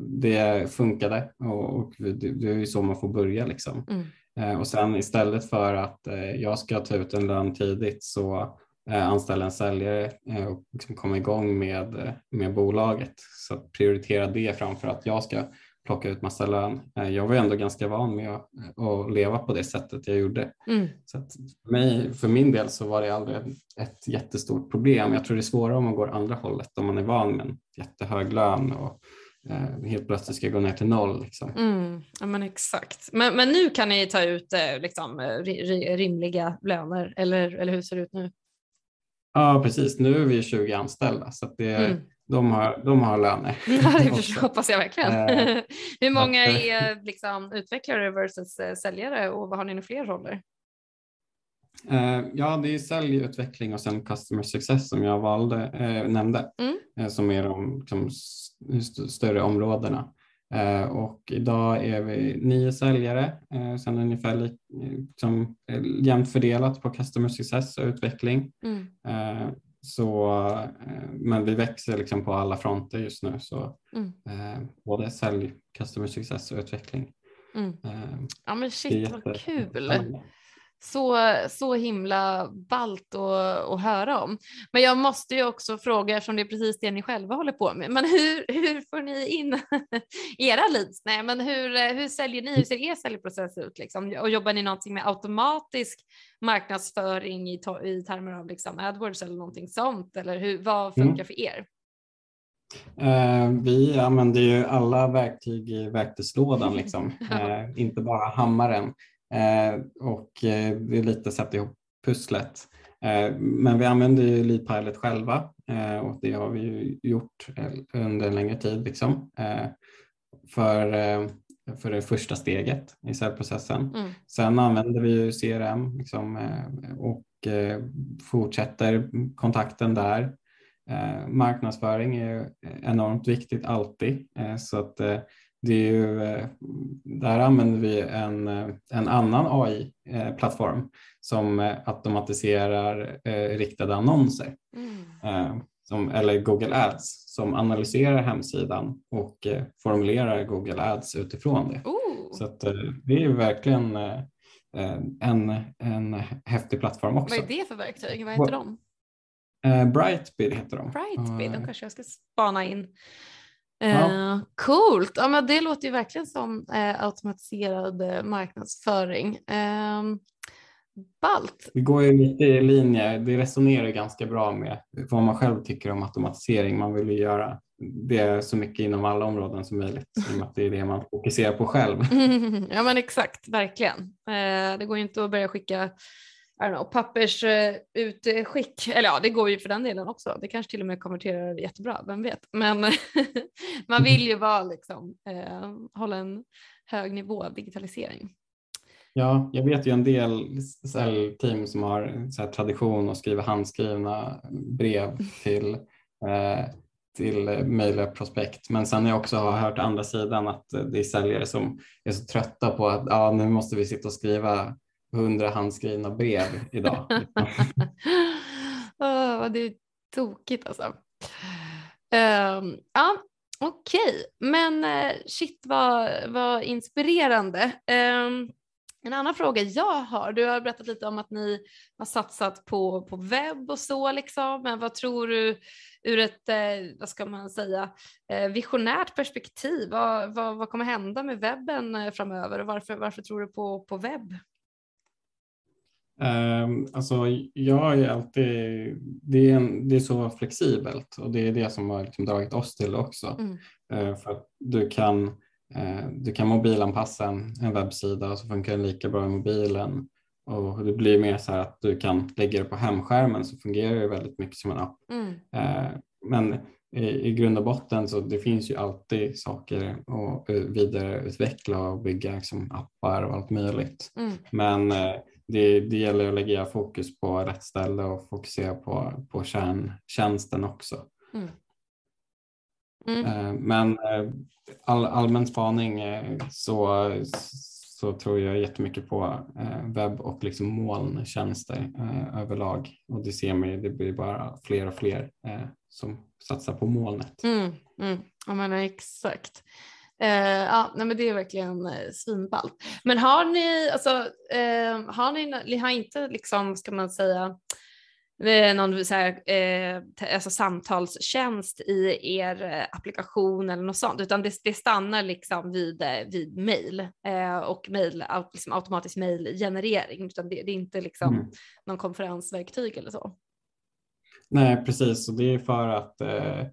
det funkade och, och det, det är ju så man får börja liksom. Mm. Eh, Och sen istället för att eh, jag ska ta ut en lön tidigt så eh, anställa en säljare eh, och liksom komma igång med, eh, med bolaget. Så att prioritera det framför att jag ska plocka ut massa lön. Eh, Jag var ändå ganska van med att, att leva på det sättet jag gjorde. Mm. Så för, mig, för min del så var det aldrig ett jättestort problem. Jag tror det är svårare om man går andra hållet, om man är van med en jättehög lön och eh, helt plötsligt ska gå ner till noll. Liksom. Mm, ja men exakt. Men, men nu kan ni ta ut eh, liksom, eh, ri, ri, rimliga löner eller, eller hur ser det ut nu? Ja, precis. Nu är vi 20 anställda så det, Mm. de, har, de har löner. Ja, det också. hoppas jag verkligen. Eh, hur många är liksom, utvecklare versus eh, säljare och vad har ni fler roller? Eh, Ja, det är säljutveckling och sen customer success som jag valde, eh, nämnde, Mm. som är de liksom, större områdena. Eh, Och idag är vi nio säljare, eh, sen ungefär li- som, eh, jämnt fördelat på customer success och utveckling. Mm. Så, men vi växer liksom på alla fronter just nu, så Mm. eh, både sälj, customer success och utveckling. Mm. Ja men shit vad kul. Så, så himla ballt att, att höra om. Men jag måste ju också fråga, eftersom det är precis det ni själva håller på med, men hur, hur får ni in era leads? Nej, men hur, hur säljer ni? Hur ser er säljprocess ut? Liksom? Och jobbar ni någonting med automatisk marknadsföring i, i termer av liksom AdWords eller någonting sånt? Eller hur, vad funkar Mm. för er? Eh, vi använder ju alla verktyg i verktygslådan, liksom. eh, inte bara hammaren. Eh, och eh, det är lite sätta ihop pusslet. Eh, men vi använder ju Leadpilot själva och det har vi ju gjort under en längre tid liksom, för, för det första steget i säljprocessen. Mm. Sen använder vi ju CRM liksom, och fortsätter kontakten där. Marknadsföring är enormt viktigt alltid. Så att, det är ju, eh, där använder vi en, eh, en annan AI-plattform som eh, automatiserar eh, riktade annonser. Mm. Som, eller Google Ads som analyserar hemsidan och formulerar Google Ads utifrån det. Oh. Så att, det är ju verkligen en, en häftig plattform också. Vad är det för verktyg? Vad heter de? Brightbid heter de. Brightbid, de kanske jag ska spana in. Ja. Eh, coolt, ja, men det låter ju verkligen som eh, automatiserad eh, marknadsföring. Ehm, Ballt. Det går ju lite i linje, det resonerar ganska bra med vad man själv tycker om automatisering. Man vill ju göra det så mycket inom alla områden som möjligt i och med att det är det man fokuserar på själv. ja men exakt, verkligen. Det går ju inte att börja skicka pappersutskick, eh, eller ja det går ju för den delen också. Det kanske till och med konverterar jättebra, vem vet. Men man vill ju vara liksom, eh, hålla en hög nivå av digitalisering. Ja, jag vet ju en del säljteam som har så tradition att skriva handskrivna brev till, eh, till möjliga prospekt. Men sen har jag också hört andra sidan att det är säljare som är så trötta på att ja, nu måste vi sitta och skriva hundra handskrivna brev idag. oh, det är tokigt alltså. Um, ja, Okej, okay. men eh, shit vad, vad inspirerande. Um, en annan fråga jag har, du har berättat lite om att ni har satsat på, på webb och så liksom, men vad tror du ur ett, eh, vad ska man säga, eh, visionärt perspektiv, vad, vad, vad, kommer hända med webben framöver och varför, varför tror du på, på webb? Um, alltså jag är alltid, det är, en, det är så flexibelt och det är det som har liksom dragit oss till också. Mm. Uh, för att du kan Eh, du kan mobilanpassa en, en webbsida och så funkar den lika bra i mobilen. Och det blir mer så här att du kan lägga det på hemskärmen så fungerar det väldigt mycket som en app. Mm. Eh, men i, i grund och botten så det finns ju alltid saker att vidareutveckla och bygga liksom appar och allt möjligt. Mm. Men eh, det, det gäller att lägga fokus på rätt ställe och fokusera på, på kärntjänsten också. Mm. Mm. Eh, men eh, all, allmän spaning eh, så, så tror jag jättemycket på webb och liksom molntjänster överlag och det ser man ju, det blir bara fler och fler som satsar på molnet. Mm, mm. Ja men exakt. Uh, ja, nej, men det är verkligen uh, svinballt. Men har ni, alltså, uh, har ni, ni har inte liksom, ska man säga, någon så här, eh, alltså samtalstjänst i er eh, applikation eller något sånt, utan det, det stannar liksom vid, eh, vid mail eh, och mail, liksom automatisk mailgenerering, utan det, det är inte liksom mm. någon konferensverktyg eller så. Nej, precis, och det är för att eh, eh,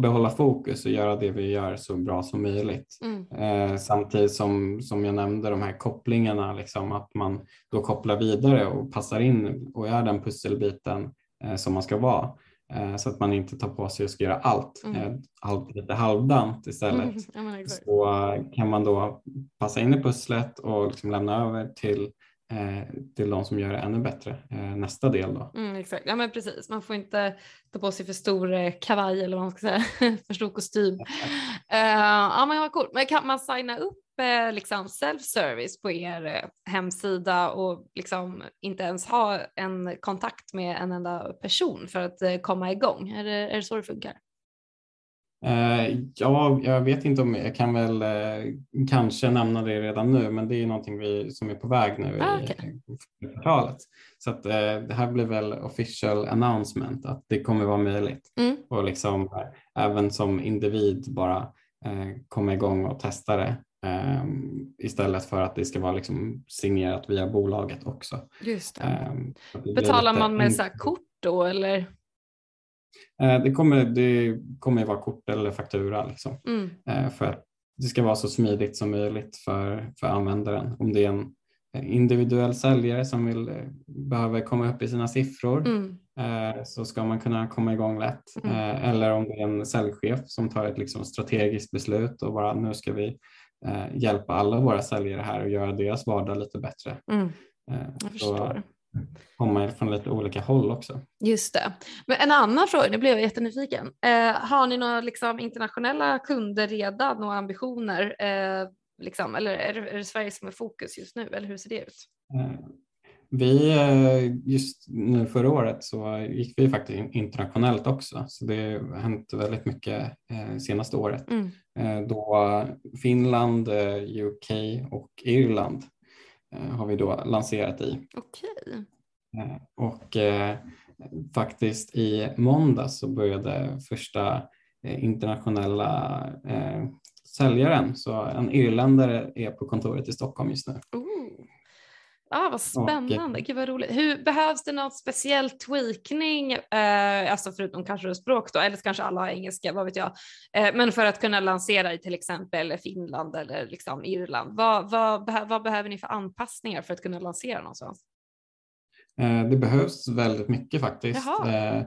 behålla fokus och göra det vi gör så bra som möjligt. Mm. Eh, samtidigt som, som jag nämnde de här kopplingarna, liksom, att man då kopplar vidare och passar in och är den pusselbiten eh, som man ska vara. Eh, så att man inte tar på sig och ska göra allt, mm. Eh, allt lite halvdant istället. Mm. så kan man då passa in i pusslet och liksom lämna över till eh, till de som gör det ännu bättre eh, nästa del. Då. Mm, exakt, ja men precis. Man får inte ta på sig för stor eh, kavaj eller vad man ska säga, för stor kostym. Eh, ja men vad coolt. Men kan man signa upp eh, liksom self-service på er eh, hemsida och liksom inte ens ha en kontakt med en enda person för att komma igång? Är det, är det så det funkar? Eh, ja, jag vet inte om jag kan väl eh, kanske nämna det redan nu, men det är någonting vi, som är på väg nu ah, okay. i kvartalet. Så att, eh, det här blir väl official announcement att det kommer vara möjligt mm. och liksom även som individ bara komma igång och testa det istället för att det ska vara liksom signerat via bolaget också. Just det Betalar man med så kort då eller? Eh, det kommer, det kommer vara kort eller faktura liksom. Mm. Eh, för att det ska vara så smidigt som möjligt för, för användaren. Om det är en individuell säljare som vill, eh, behöver komma upp i sina siffror mm. så ska man kunna komma igång lätt. Mm. Eller om det är en säljchef som tar ett liksom strategiskt beslut och bara nu ska vi hjälpa alla våra säljare här och göra deras vardag lite bättre. Mm. Jag förstår komma från lite olika håll också. Just det. Men en annan fråga, nu blev jag jättenyfiken. Eh, har ni några liksom, internationella kunder redan och ambitioner? Eh, liksom, eller är det, är det, Sverige som är fokus just nu eller hur ser det ut? Eh, vi, eh, just nu förra året så gick vi faktiskt internationellt också så det har hänt väldigt mycket eh, senaste året. Mm. Eh, då Finland, UK och Irland har vi då lanserat i. Okej. Eh, och eh, faktiskt i måndag så började första internationella säljaren, så en irländare är på kontoret i Stockholm just nu. Oh. Ah, vad spännande, gud vad roligt. Hur, behövs det något speciell tweakning, eh, alltså förutom kanske språk då, eller kanske alla har engelska, vad vet jag, eh, men för att kunna lansera i till exempel Finland eller liksom Irland, vad, vad, vad behöver ni för anpassningar för att kunna lansera någonstans? Eh, det behövs väldigt mycket faktiskt. Eh,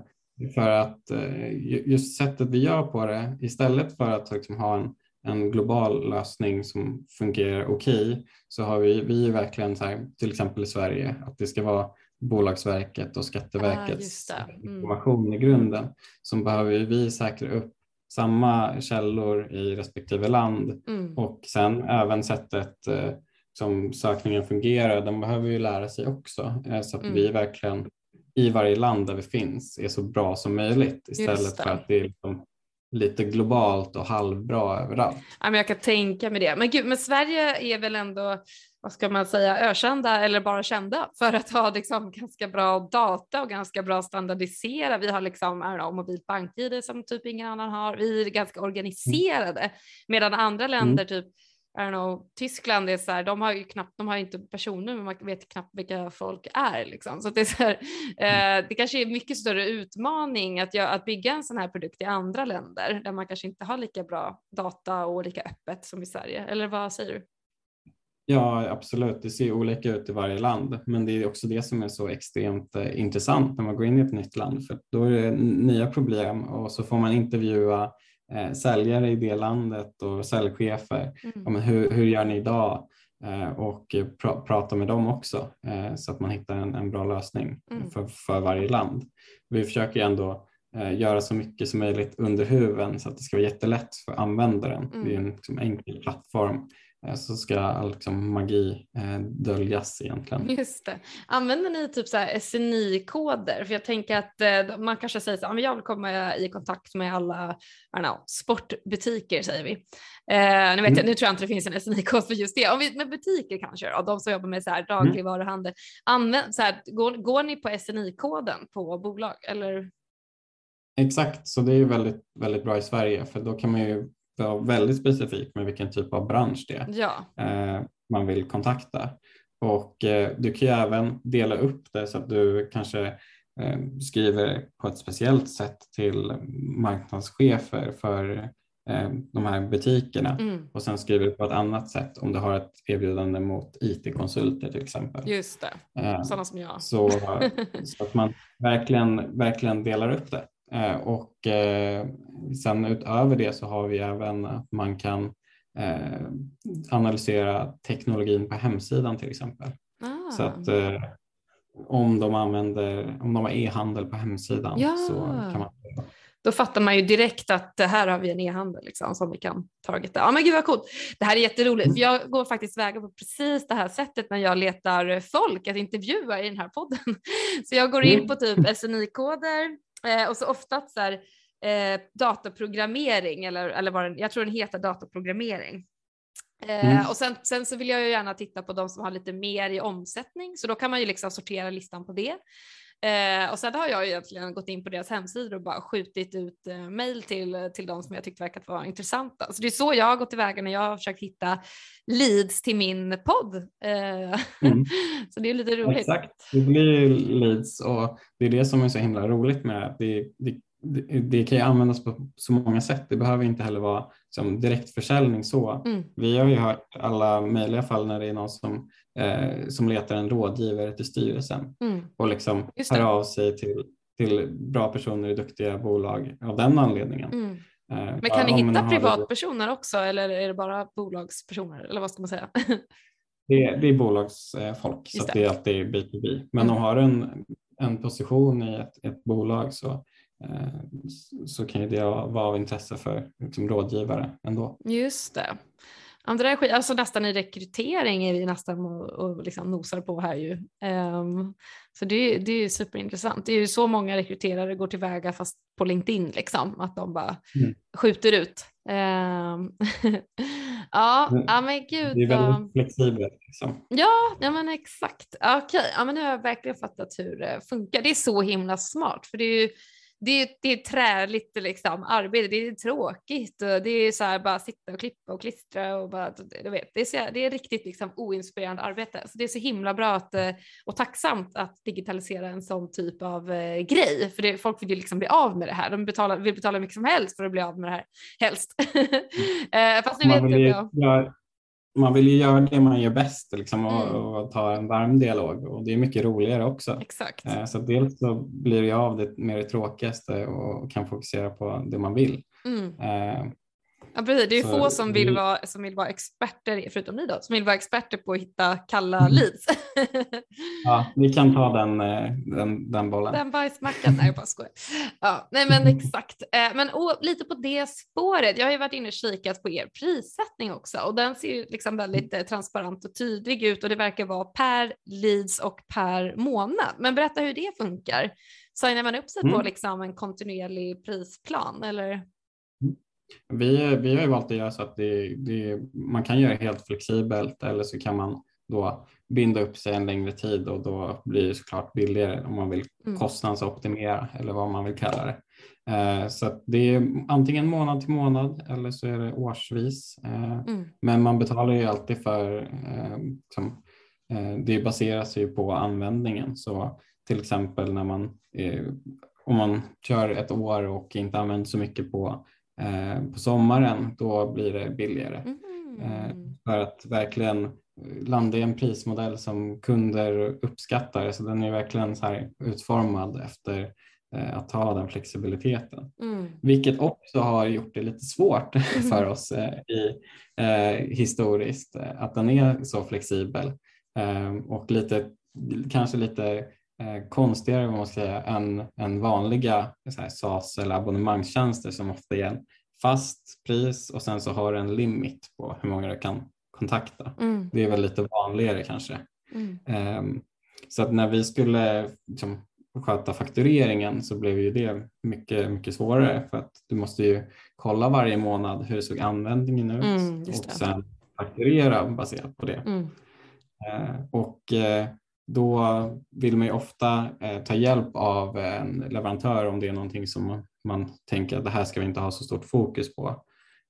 för att eh, just sättet vi gör på det, istället för att liksom ha en en global lösning som fungerar okej okay, så har vi, vi verkligen så här, till exempel i Sverige att det ska vara Bolagsverket och Skatteverkets ah, mm. information i grunden som behöver vi säkra upp samma källor i respektive land mm. och sen även sättet eh, som sökningen fungerar, de behöver ju lära sig också eh, så att mm. vi verkligen i varje land där vi finns är så bra som möjligt istället för att det är liksom lite globalt och halvbra överallt. Ja, men jag kan tänka mig det. Men, gud, men Sverige är väl ändå, vad ska man säga, ökända eller bara kända för att ha liksom ganska bra data och ganska bra standardisera. Vi har liksom mobilt bank-id som typ ingen annan har. Vi är ganska organiserade mm. medan andra länder mm. typ I don't know, Tyskland är så här, de har ju knappt, de har inte personer men man vet knappt vilka folk är liksom. Så det är så här, mm. eh, det kanske är mycket större utmaning att, jag, att bygga en sån här produkt i andra länder där man kanske inte har lika bra data och lika öppet som i Sverige. Eller vad säger du? Ja, absolut. Det ser olika ut i varje land, men det är också det som är så extremt eh, intressant när man går in i ett nytt land, för då är det nya problem och så får man intervjua eh, säljare i det landet och säljchefer. Mm. Ja, hur, hur gör ni idag? Eh, och pr prata med dem också eh, så att man hittar en, en bra lösning mm. för, för varje land. Vi försöker ändå eh, göra så mycket som möjligt under huven så att det ska vara jättelätt för användaren. Mm. Det är en liksom, enkel plattform så ska all liksom, magi eh, döljas egentligen. Just det. Använder ni typ så SNI-koder? För jag tänker att eh, man kanske säger så här, jag vill komma i kontakt med alla know, sportbutiker säger vi. Eh, nu, vet mm. jag, nu tror jag inte det finns en SNI-kod för just det. Om vi, med butiker kanske, då, de som jobbar med så här dagligvaruhandel. Använd, så här, går, går ni på SNI-koden på bolag eller? Exakt, så det är väldigt, väldigt bra i Sverige för då kan man ju vara väldigt specifik med vilken typ av bransch det är ja. eh, man vill kontakta. Och eh, du kan ju även dela upp det så att du kanske eh, skriver på ett speciellt sätt till marknadschefer för eh, de här butikerna mm. och sen skriver du på ett annat sätt om du har ett erbjudande mot IT-konsulter till exempel. Just det, eh, sådana som jag. Så, så att man verkligen, verkligen delar upp det. Eh, och eh, sen utöver det så har vi även att man kan eh, analysera teknologin på hemsidan till exempel. Ah. Så att om de använder, om de har e-handel på hemsidan ja. så kan man då fattar man ju direkt att här har vi en e-handel liksom, som vi kan targeta. Ja men gud vad coolt. Det här är jätteroligt mm. jag går faktiskt väga på precis det här sättet när jag letar folk att intervjua i den här podden. Så jag går in mm. på typ SNI-koder Eh, och så ofta så här, eh, dataprogrammering eller, eller vad den, jag tror den heter dataprogrammering. Eh, mm. Och sen, sen, så vill jag ju gärna titta på de som har lite mer i omsättning så då kan man ju liksom sortera listan på det. Eh, och sen har jag egentligen gått in på deras hemsidor och bara skjutit ut eh, mejl till, till de som jag tyckte verkat vara intressanta. Så det är så jag har gått tillväga när jag har försökt hitta leads till min podd. Eh, mm. så det är lite roligt. Exakt, det blir leads och det är det som är så himla roligt med det. Det, det, kan ju användas på så många sätt. Det behöver inte heller vara som direktförsäljning så. Mm. Vi har ju hört alla möjliga fall när det är någon som eh, som letar en rådgivare till styrelsen mm. och liksom hör av sig till, till bra personer i duktiga bolag av den anledningen. Mm. Eh, men kan ni hitta privatpersoner det... också eller är det bara bolagspersoner eller vad ska man säga? det, är, det är bolagsfolk så det. det är alltid B2B. Men mm. de har en, en position i ett, ett bolag så så kan ju det vara av intresse för liksom, rådgivare ändå. Just det. Andra skit, alltså nästan i rekrytering är vi nästan och, och liksom nosar på här ju. Um, så det, det är superintressant. Det är ju så många rekryterare går tillväga fast på LinkedIn liksom, att de bara mm. skjuter ut. Um, ja, men, ja men gud. Det är väldigt flexibelt. Liksom. Ja, ja men exakt. Okej, okay. ja men nu har jag verkligen fattat hur det funkar. Det är så himla smart för det är ju det är, det är träligt liksom, arbete, det är tråkigt och det är så här bara sitta och klippa och klistra och bara, du vet, det är, så, det är riktigt liksom oinspirerande arbete. Så det är så himla bra att, eh, och tacksamt att digitalisera en sån typ av eh, grej, för det, folk vill ju liksom bli av med det här. De betalar, vill betala mycket som helst för att bli av med det här, helst. eh, fast nu vet jag. Man vill ju göra det man gör bäst liksom, och, mm. och, ta en varm dialog och det är mycket roligare också. Exakt. Eh, så dels så blir jag av det med det tråkigaste och kan fokusera på det man vill. Mm. Ja precis, det är så få som vill, vara, som vill vara experter, förutom ni då, som vill vara experter på att hitta kalla mm. leads. ja, vi kan ta den, eh, den, den bollen. Den bajsmackan, nej jag bara skojar. Ja, nej men exakt, eh, men och, lite på det spåret, jag har ju varit inne och kikat på er prissättning också och den ser ju liksom väldigt eh, transparent och tydlig ut och det verkar vara per leads och per månad. Men berätta hur det funkar. Signar man upp sig mm. på liksom en kontinuerlig prisplan eller? Vi, vi har ju valt att göra så att det, det, man kan göra helt flexibelt eller så kan man då binda upp sig en längre tid och då blir det såklart billigare om man vill mm. kostnadsoptimera eller vad man vill kalla det. Eh, så det är antingen månad till månad eller så är det årsvis. Eh, mm. Men man betalar ju alltid för, eh, som, eh, det baseras ju på användningen. Så till exempel när man, eh, om man kör ett år och inte använder så mycket på på sommaren då blir det billigare. Mm. För att verkligen landa i en prismodell som kunder uppskattar. Så den är verkligen så här utformad efter eh, att ha den flexibiliteten. Mm. Vilket också har gjort det lite svårt mm. för oss i, eh, historiskt att den är så flexibel eh, och lite, kanske lite eh, konstigare man säga, än, än vanliga så här, SAS eller abonnemangstjänster som ofta ger fast pris och sen så har du en limit på hur många du kan kontakta. Mm. Det är väl lite vanligare kanske. Mm. Um, så att när vi skulle liksom, sköta faktureringen så blev ju det mycket, mycket svårare för att du måste ju kolla varje månad hur såg användningen ut mm, och sen fakturera baserat på det. Uh, och uh, då vill man ju ofta uh, ta hjälp av en leverantör om det är någonting som man tänker att det här ska vi inte ha så stort fokus på.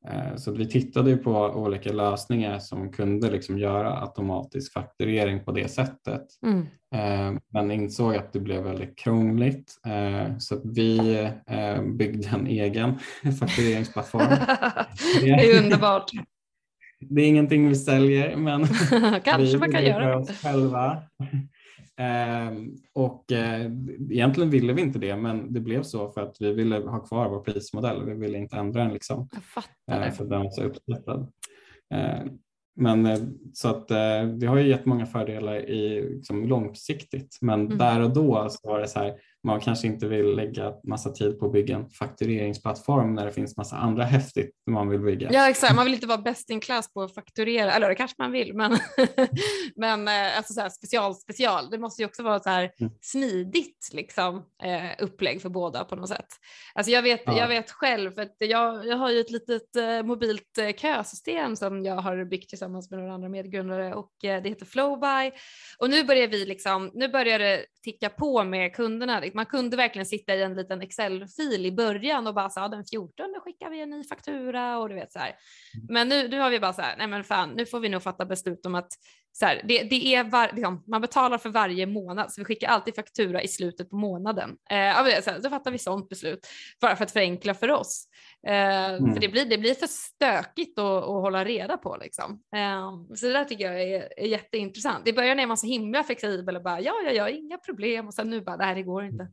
Eh, så vi tittade på olika lösningar som kunde liksom göra automatisk fakturering på det sättet. Mm. Eh, men insåg att det blev väldigt krångligt eh, så vi byggde en egen faktureringsplattform. det är underbart. Det är ingenting vi säljer men Kanske man kan göra oss själva. Ehm, och eh, egentligen ville vi inte det, men det blev så för att vi ville ha kvar vår prismodell. Vi ville inte ändra den liksom. Jag fattar. Eh, för den var så uppskattad. Ehm, men eh, så att det har ju gett många fördelar i liksom, långsiktigt, men mm. där och då så var det så här, man kanske inte vill lägga massa tid på att bygga en faktureringsplattform när det finns massa andra häftigt man vill bygga. Ja exakt, man vill inte vara best in class på att fakturera, eller det kanske man vill, men, men eh, alltså så här special special. Det måste ju också vara så här mm. smidigt liksom, eh, upplägg för båda på något sätt. Alltså jag vet, ja. jag vet själv, för att jag, jag har ju ett litet eh, mobilt kösystem som jag har byggt tillsammans med några andra medgrundare och det heter Flowby. Och nu börjar vi liksom, nu börjar det ticka på med kunderna man kunde verkligen sitta i en liten Excel-fil i början och bara säga den 14 skickar vi en ny faktura och du vet så här. Mm. Men nu, nu har vi bara så här, nej men fan, nu får vi nog fatta beslut om att så här, det, det är var, liksom, man betalar för varje månad så vi skickar alltid faktura i slutet på månaden. Eh, så, här, så fattar vi sånt beslut bara för att förenkla för oss. Eh, mm. För det blir, det blir för stökigt att, att hålla reda på liksom. Eh, så det där tycker jag är, är jätteintressant. I början är man så himla flexibel och bara ja, ja, ja, inga problem och sen nu bara nej, det går inte.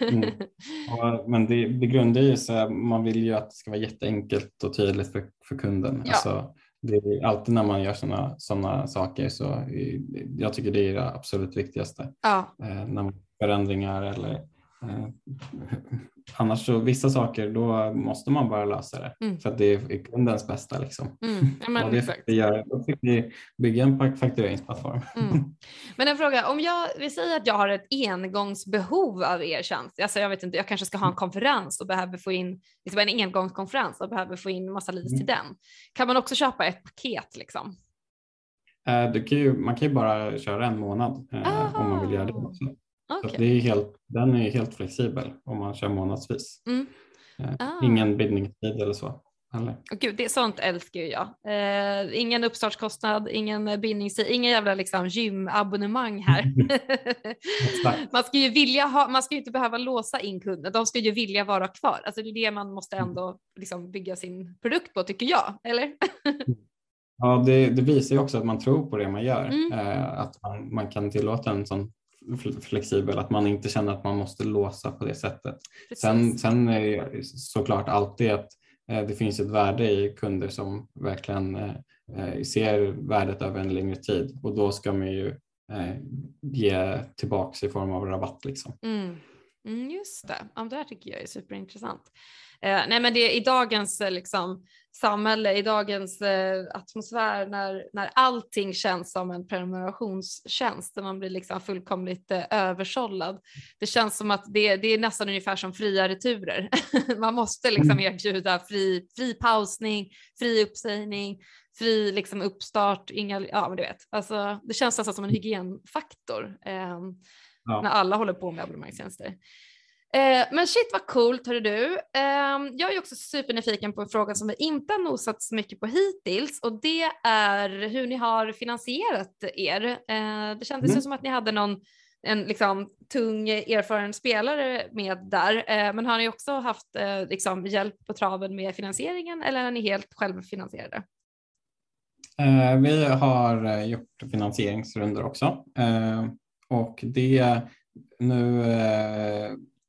Mm. Ja, men det, det grundar ju sig, man vill ju att det ska vara jätteenkelt och tydligt för, för kunden. Ja. Alltså, det är alltid när man gör sådana såna saker så jag tycker det är det absolut viktigaste. Ja. Eh, när man förändringar eller eh, annars så vissa saker då måste man bara lösa det mm. för att det är kundens bästa. Liksom. Mm. Ja, det fick vi göra. Då fick vi bygga en faktureringsplattform. Mm. Men en fråga, om jag vi säger att jag har ett engångsbehov av er tjänst, alltså jag vet inte, jag kanske ska ha en konferens och behöver få in liksom en engångskonferens och behöver få in massa leads till mm. den. Kan man också köpa ett paket liksom? Uh, kan ju, man kan ju bara köra en månad uh, om man vill göra det. Också. Okay. Det är helt, den är helt flexibel om man kör månadsvis. Mm. Eh, ah. Ingen bindningstid eller så. Eller? Oh, Gud, det, sånt älskar jag. Eh, ingen uppstartskostnad, ingen bindningstid, ingen jävla liksom, gymabonnemang här. man ska ju vilja ha, man ska ju inte behöva låsa in kunden, de ska ju vilja vara kvar. Alltså det är det man måste mm. ändå liksom, bygga sin produkt på tycker jag, eller? ja, det, det, visar ju också att man tror på det man gör, mm. eh, att man, man kan tillåta en sån flexibel, att man inte känner att man måste låsa på det sättet. Sen, sen är det såklart alltid att eh, det finns ett värde i kunder som verkligen eh, eh, ser värdet över en längre tid och då ska man ju ge tillbaks i form av rabatt. Liksom. Mm. Mm, just det, ja, det här tycker jag är superintressant. Eh, nej men det i dagens liksom, samhälle, i dagens eh, atmosfär när, när allting känns som en prenumerationstjänst, där man blir liksom fullkomligt eh, översållad. Det känns som att det, det är nästan ungefär som fria returer. man måste liksom mm. erbjuda fri, fri pausning, fri uppsägning, fri liksom uppstart, inga, ja men du vet, alltså, det känns nästan som en hygienfaktor eh, ja. när alla håller på med abonnemangstjänster. Eh, men shit vad coolt hörru du. Eh, jag är också supernyfiken på en fråga som vi inte har nosat så mycket på hittills och det är hur ni har finansierat er. Eh, det kändes mm. ju som att ni hade någon en liksom, tung erfaren spelare med där. Eh, men har ni också haft eh, liksom, hjälp på traven med finansieringen eller är ni helt självfinansierade? Eh, vi har gjort finansieringsrundor också och det nu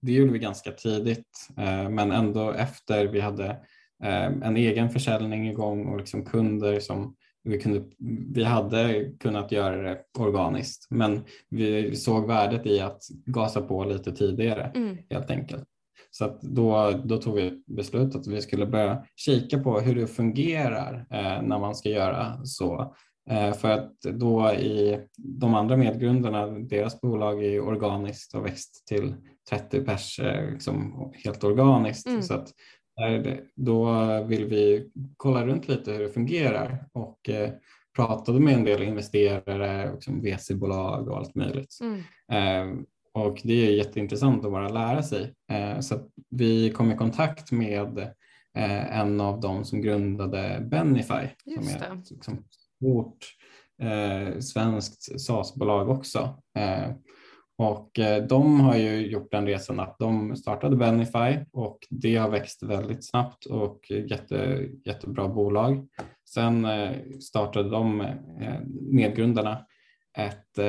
det gjorde vi ganska tidigt, eh, men ändå efter vi hade eh, en egen försäljning igång och liksom kunder som vi, kunde, vi hade kunnat göra det organiskt, men vi såg värdet i att gasa på lite tidigare mm. helt enkelt. Så då, då tog vi beslut att vi skulle börja kika på hur det fungerar eh, när man ska göra så. Eh, för att då i de andra medgrundarna, deras bolag är organiskt och växt till 30 pers eh, liksom helt organiskt. Mm. Så att då vill vi kolla runt lite hur det fungerar och eh, pratade med en del investerare, liksom VC-bolag och allt möjligt. Mm. Eh, och det är jätteintressant att bara lära sig. Eh, så vi kom i kontakt med eh, en av dem som grundade Benify Just som är ett liksom, stort eh, svenskt SAS-bolag också. Och eh, de har ju gjort den resan att de startade Benify och det har växt väldigt snabbt och jätte, jättebra bolag. Sen eh, startade de eh, medgrundarna ett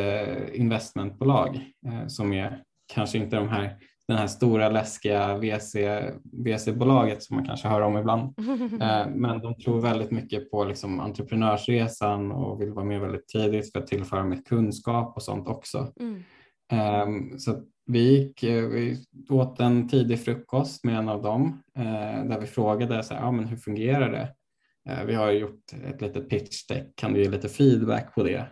investmentbolag som är kanske inte de här, den här stora läskiga VC, VC-bolaget som man kanske hör om ibland. Men de tror väldigt mycket på liksom entreprenörsresan och vill vara med väldigt tidigt för att tillföra med kunskap och sånt också. Mm. Um, så vi gick, eh, vi åt en tidig frukost med en av dem uh, där vi frågade så här, ja, men hur fungerar det? Uh, vi har gjort ett litet pitch deck, kan du ge lite feedback på det?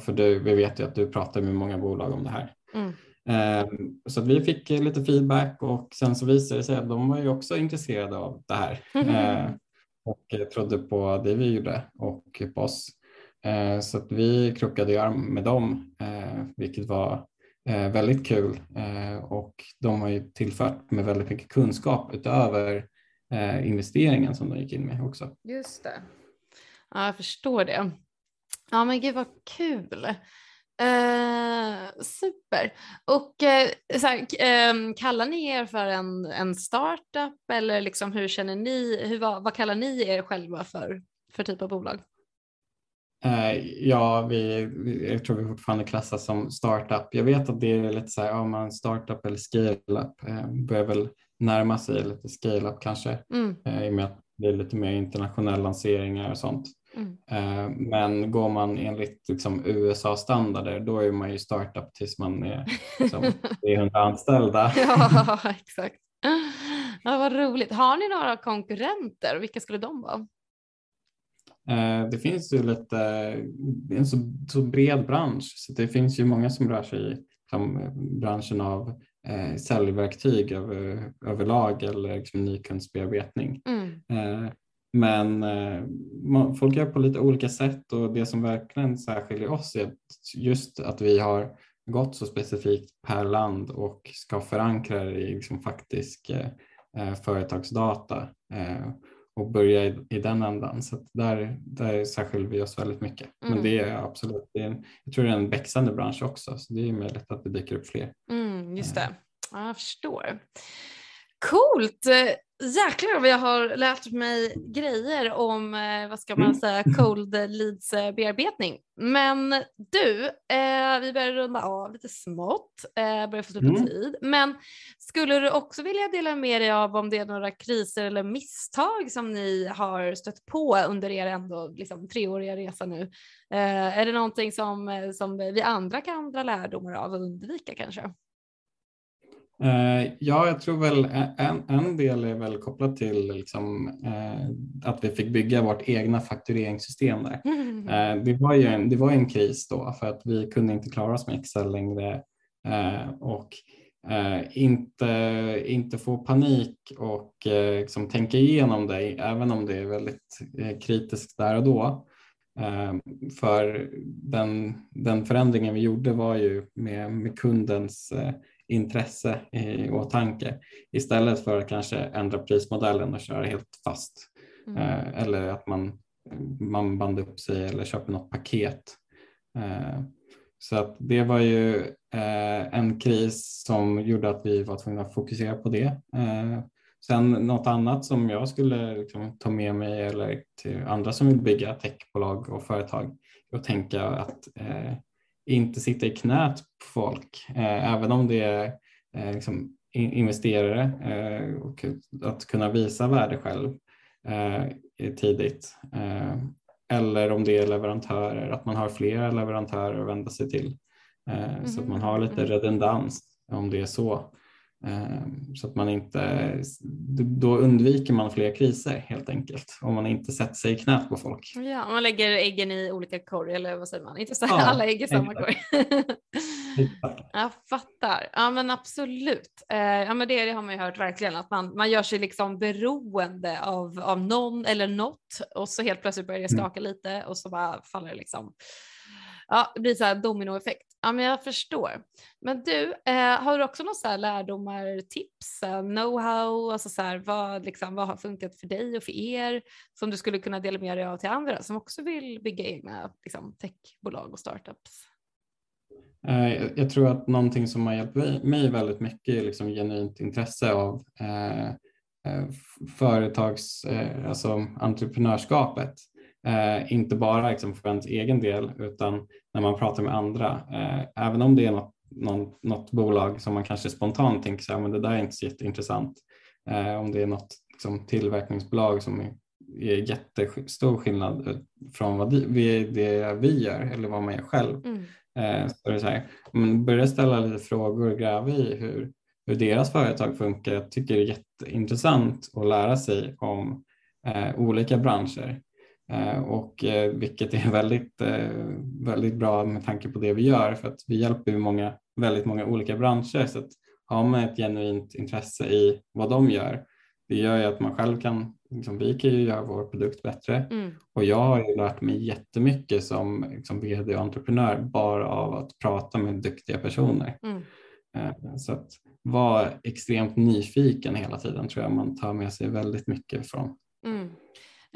För du, vi vet ju att du pratar med många bolag om det här. Mm. Um, så vi fick lite feedback och sen så visade det sig att de var ju också intresserade av det här och trodde på det vi gjorde och på oss. Eh, så att vi krockade arm med dem, eh, vilket var eh, väldigt kul och de har ju tillfört med väldigt mycket kunskap utöver investeringen som de gick in med också. Just det. Ja, jag förstår det. Ja, men gud vad kul. Eh, super. Och eh, så här, eh, kallar ni er för en, en startup eller liksom hur känner ni, hur, vad, vad kallar ni er själva för, för typ av bolag? Eh, ja, vi, jag tror vi fortfarande klassas som startup. Jag vet att det är lite så här, ja man startup eller scale-up eh, börjar väl närma sig lite scale-up kanske mm. Eh, i och med att det är lite mer internationella lanseringar och sånt. Mm. Men går man enligt liksom USA-standarder då är man ju startup tills man är liksom 300 anställda. ja, exakt. Ja, vad roligt. Har ni några konkurrenter? Vilka skulle de vara? Eh, det finns ju lite, det är en så, så bred bransch så det finns ju många som rör sig i liksom, branschen av eh, säljverktyg över, överlag eller liksom, nykundsbearbetning. Mm. Eh, men eh, man, folk gör på lite olika sätt och det som verkligen särskiljer oss är just att vi har gått så specifikt per land och ska förankra det i liksom faktisk eh, företagsdata eh, och börja i, i den ändan. Så där, där särskiljer vi oss väldigt mycket. Mm. Men det är absolut, det är en, jag tror det är en växande bransch också så det är möjligt att det dyker upp fler. Mm, just det, ja, jag förstår. Coolt! Jäklar vad jag har lärt mig grejer om, eh, vad ska man mm. säga, cold leads bearbetning. Men du, eh, vi börjar runda av lite smått, eh, börjar få slut på mm. tid. Men skulle du också vilja dela med dig av om det är några kriser eller misstag som ni har stött på under er ändå liksom, treåriga resa nu? Eh, är det någonting som, eh, som vi andra kan dra lärdomar av och undvika kanske? Eh, ja, jag tror väl en, en del är väl kopplat till liksom, eh, att vi fick bygga vårt egna faktureringssystem där. Mm. Eh, det, var ju en, det var en kris då för att vi kunde inte klara oss med Excel längre eh, och eh, inte, inte få panik och eh, liksom tänka igenom det även om det är väldigt kritiskt där och då. för den, den förändringen vi gjorde var ju med, med kundens intresse i åtanke istället för att kanske ändra prismodellen och köra helt fast. Mm. Eh, eller att man, man bandar upp sig eller köper något paket. Eh, så att det var ju eh, en kris som gjorde att vi var tvungna att fokusera på det. Sen något annat som jag skulle liksom ta med mig eller till andra som vill bygga techbolag och företag och tänka att inte sitta i knät på folk, eh, även om det är eh, liksom investerare eh, och att kunna visa värde själv tidigt. Eller om det är leverantörer, att man har flera leverantörer att vända sig till så att man har lite mm. redundans om det är så. Ehm, så att man inte, då undviker man fler kriser helt enkelt om man inte sätter sig i knät på folk. Ja, man lägger äggen i olika korg eller vad säger man? Inte så ja, alla ägg i samma korg. jag fattar. Ja men absolut. Eh, ja men det, det, har man ju hört verkligen att man, man gör sig liksom beroende av, av någon eller något och så helt plötsligt börjar det mm. skaka mm. lite och så bara faller det liksom ja, det blir så här dominoeffekt. Ja, men jag förstår. Men du, eh, har du också några så här lärdomar, tips, know-how, alltså så här, vad, liksom, vad har funkat för dig och för er som du skulle kunna dela med dig av till andra som också vill bygga egna liksom, techbolag och startups? Eh, jag tror att någonting som har hjälpt mig väldigt mycket är liksom genuint intresse av eh, eh företags, eh, alltså entreprenörskapet. Eh, inte bara liksom för ens egen del utan när man pratar med andra. Eh, även om det är något, någon, något bolag som man kanske spontant tänker så här, men det där är inte så jätteintressant. Eh, om det är något liksom, tillverkningsbolag som är, är jättestor skillnad från vad vi, det vi gör eller vad man gör själv. Mm. Eh, så det så här, man börjar ställa lite frågor och gräva i hur, hur deras företag funkar. Jag tycker det är jätteintressant att lära sig om eh, olika branscher. Eh, och eh, vilket är väldigt, eh, väldigt bra med tanke på det vi gör för att vi hjälper många, väldigt många olika branscher så att har man ett genuint intresse i vad de gör det gör ju att man själv kan, liksom, vi kan ju göra vår produkt bättre mm. och jag har ju lärt mig jättemycket som liksom, vd och entreprenör bara av att prata med duktiga personer. Mm. Så att vara extremt nyfiken hela tiden tror jag man tar med sig väldigt mycket från. Mm.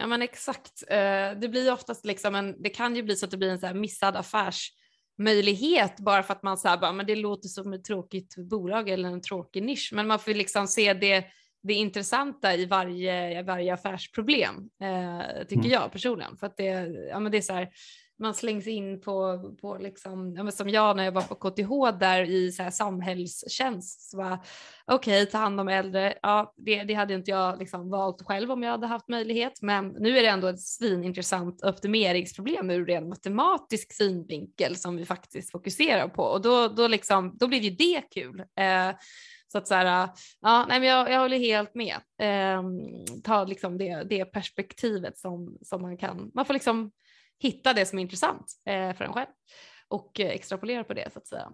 Ja men exakt. Eh, det blir oftast liksom en, det kan ju bli så att det blir en så här missad affärsmöjlighet bara för att man säger men det låter som ett tråkigt bolag eller en tråkig nisch. Men man får liksom se det, det intressanta i varje, varje affärsproblem, eh, tycker mm. jag personligen. För att det, ja, men det är så här, man slängs in på, på liksom, ja, som jag när jag var på KTH där i så här samhällstjänst. Okej, okay, ta hand om äldre. Ja, det, det hade inte jag liksom valt själv om jag hade haft möjlighet, men nu är det ändå ett svinintressant optimeringsproblem ur en matematisk synvinkel som vi faktiskt fokuserar på och då, då, liksom, då blir ju det kul. Eh, så att så här, ja, nej, men jag, jag håller helt med. Eh, ta liksom det, det perspektivet som, som man kan, man får liksom hitta det som är intressant eh, för en själv och eh, extrapolera på det så att säga.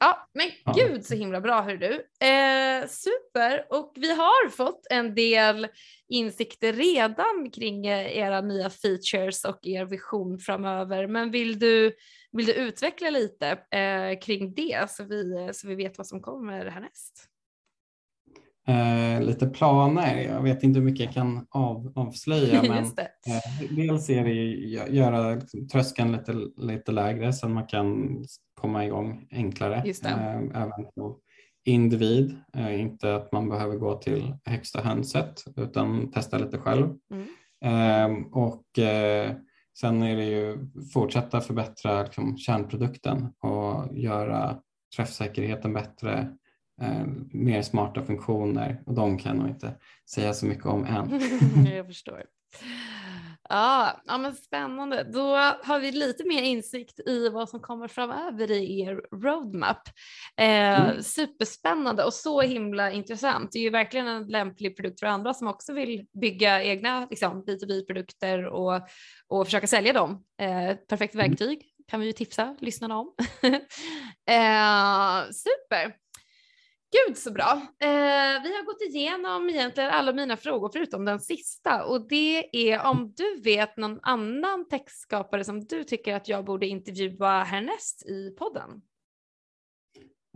Ja, men ja. gud så himla bra hör du. Eh, super och vi har fått en del insikter redan kring eh, era nya features och er vision framöver. Men vill du Vill du utveckla lite eh, kring det så vi, så vi vet vad som kommer härnäst? Eh, lite planer, jag vet inte hur mycket jag kan av, avslöja men eh, dels är det göra liksom, tröskeln lite, lite lägre så att man kan komma igång enklare. Eh, även på individ, eh, inte att man behöver gå till högsta hönset utan testa lite själv. Mm. Ehm, och eh, sen är det ju fortsätta förbättra liksom, kärnprodukten och göra träffsäkerheten bättre, eh, mer smarta funktioner och de kan jag nog inte säga så mycket om än. jag förstår. Ja, ja, men spännande. Då har vi lite mer insikt i vad som kommer framöver i er roadmap. Eh, mm. Superspännande och så himla intressant. Det är ju verkligen en lämplig produkt för andra som också vill bygga egna liksom, B2B-produkter och, och försöka sälja dem. Eh, perfekt mm. verktyg kan vi ju tipsa lyssnarna om. eh, super. Gud så bra. Eh, vi har gått igenom egentligen alla mina frågor förutom den sista och det är om du vet någon annan textskapare som du tycker att jag borde intervjua härnäst i podden?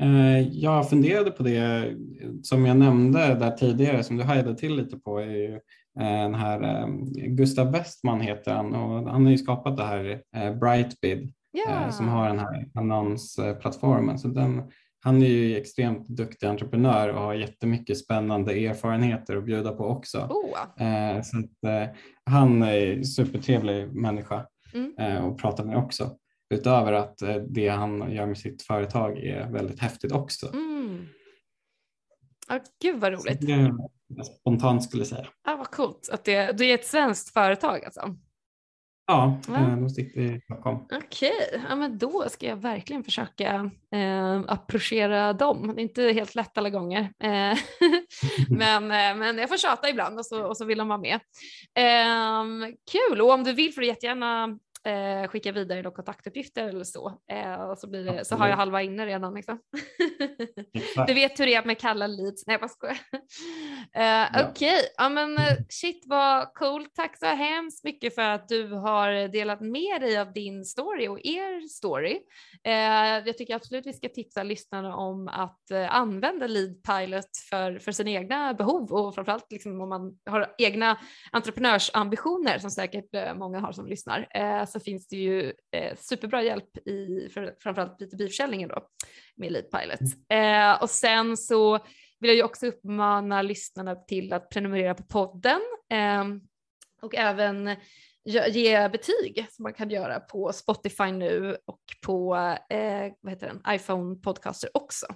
Eh, jag funderade på det som jag nämnde där tidigare som du hajade till lite på är ju eh, den här eh, Gustav Westman heter han och han har ju skapat det här Brightbid yeah. som har den här annonsplattformen så den han är ju extremt duktig entreprenör och har jättemycket spännande erfarenheter att bjuda på också. Oh. Eh, så att, eh, han är en supertrevlig människa mm. eh, att prata med också. Utöver att eh, det han gör med sitt företag är väldigt häftigt också. Mm. Ah, gud vad roligt. det jag spontant skulle säga. Ah, vad coolt att det, det är ett svenskt företag alltså. Ja, ja. Eh, de sitter i Stockholm. Okej, okay. ja, men då ska jag verkligen försöka eh, approchera dem. Det är inte helt lätt alla gånger, eh, men, eh, men jag får tjata ibland och så, och så vill de vara med. Eh, kul, och om du vill får du jättegärna eh, skicka vidare några kontaktuppgifter eller så. Eh, så, blir det, så har jag halva inne redan. Liksom. du vet hur det är med kalla leads. Nej jag bara skojar. Eh, Okej, okay. ja men eh, shit vad coolt. Tack så hemskt mycket för att du har delat med dig av din story och er story. Eh, jag tycker absolut vi ska tipsa lyssnarna om att eh, använda Lead Pilot för, för sina egna behov och framförallt liksom om man har egna entreprenörsambitioner som säkert eh, många har som lyssnar så finns det ju eh, superbra hjälp i för, framförallt B2B-försäljningen då med Lead Pilot. Mm. Eh, och sen så vill jag ju också uppmana lyssnarna till att prenumerera på podden eh, och även ge betyg som man kan göra på Spotify nu och på eh, vad heter den? iPhone Podcaster också.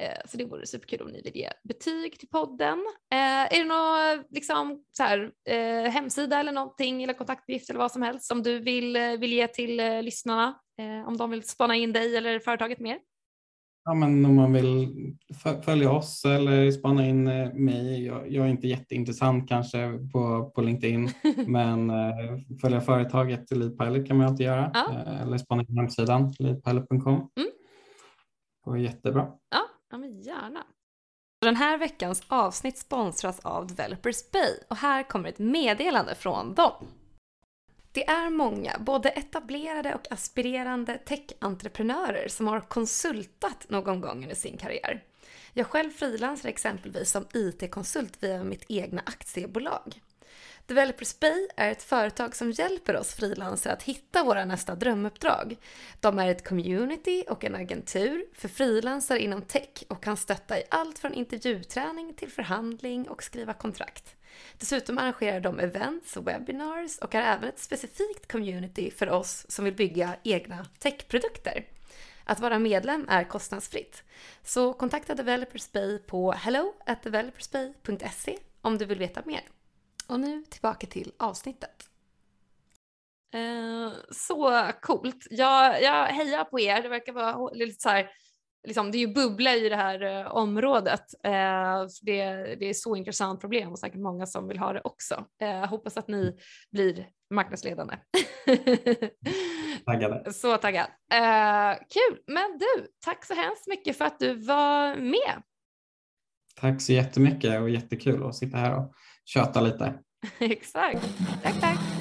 Eh, så det vore superkul om ni vill ge betyg till podden. Eh, är det någon liksom, så här, eh, hemsida eller någonting eller kontaktuppgift eller vad som helst som du vill, vill ge till lyssnarna om de vill spana in dig eller företaget mer? Ja, men om man vill följa oss eller spana in mig. Jag, jag är inte jätteintressant kanske på, på LinkedIn, men följa företaget Leadpilot kan man alltid göra ja. eller spana in hemsidan leadpilot.com. Mm. Det går jättebra. Ja, Ja, men gärna. Den här veckans avsnitt sponsras av Developers Bay och här kommer ett meddelande från dem. Det är många, både etablerade och aspirerande tech-entreprenörer som har konsultat någon gång under sin karriär. Jag själv frilansar exempelvis som IT-konsult via mitt egna aktiebolag. Developers Bay är ett företag som hjälper oss frilansare att hitta våra nästa drömuppdrag. De är ett community och en agentur för frilansare inom tech och kan stötta i allt från intervjuträning till förhandling och skriva kontrakt. Dessutom arrangerar de events och webinars och är även ett specifikt community för oss som vill bygga egna techprodukter. Att vara medlem är kostnadsfritt. Så kontakta Developers Bay på hello developersbay.se om du vill veta mer. Och nu tillbaka till avsnittet. Eh, så coolt. Jag, jag hejar på er. Det verkar vara lite så här, liksom, det är ju bubbla i det här eh, området. Eh, det, det är så intressant problem och säkert många som vill ha det också. Eh, hoppas att ni blir marknadsledande. Taggade. Så taggad. Eh, kul, men du, tack så hemskt mycket för att du var med. Tack så jättemycket och jättekul att sitta här och köta lite. Exakt. Tack, tack.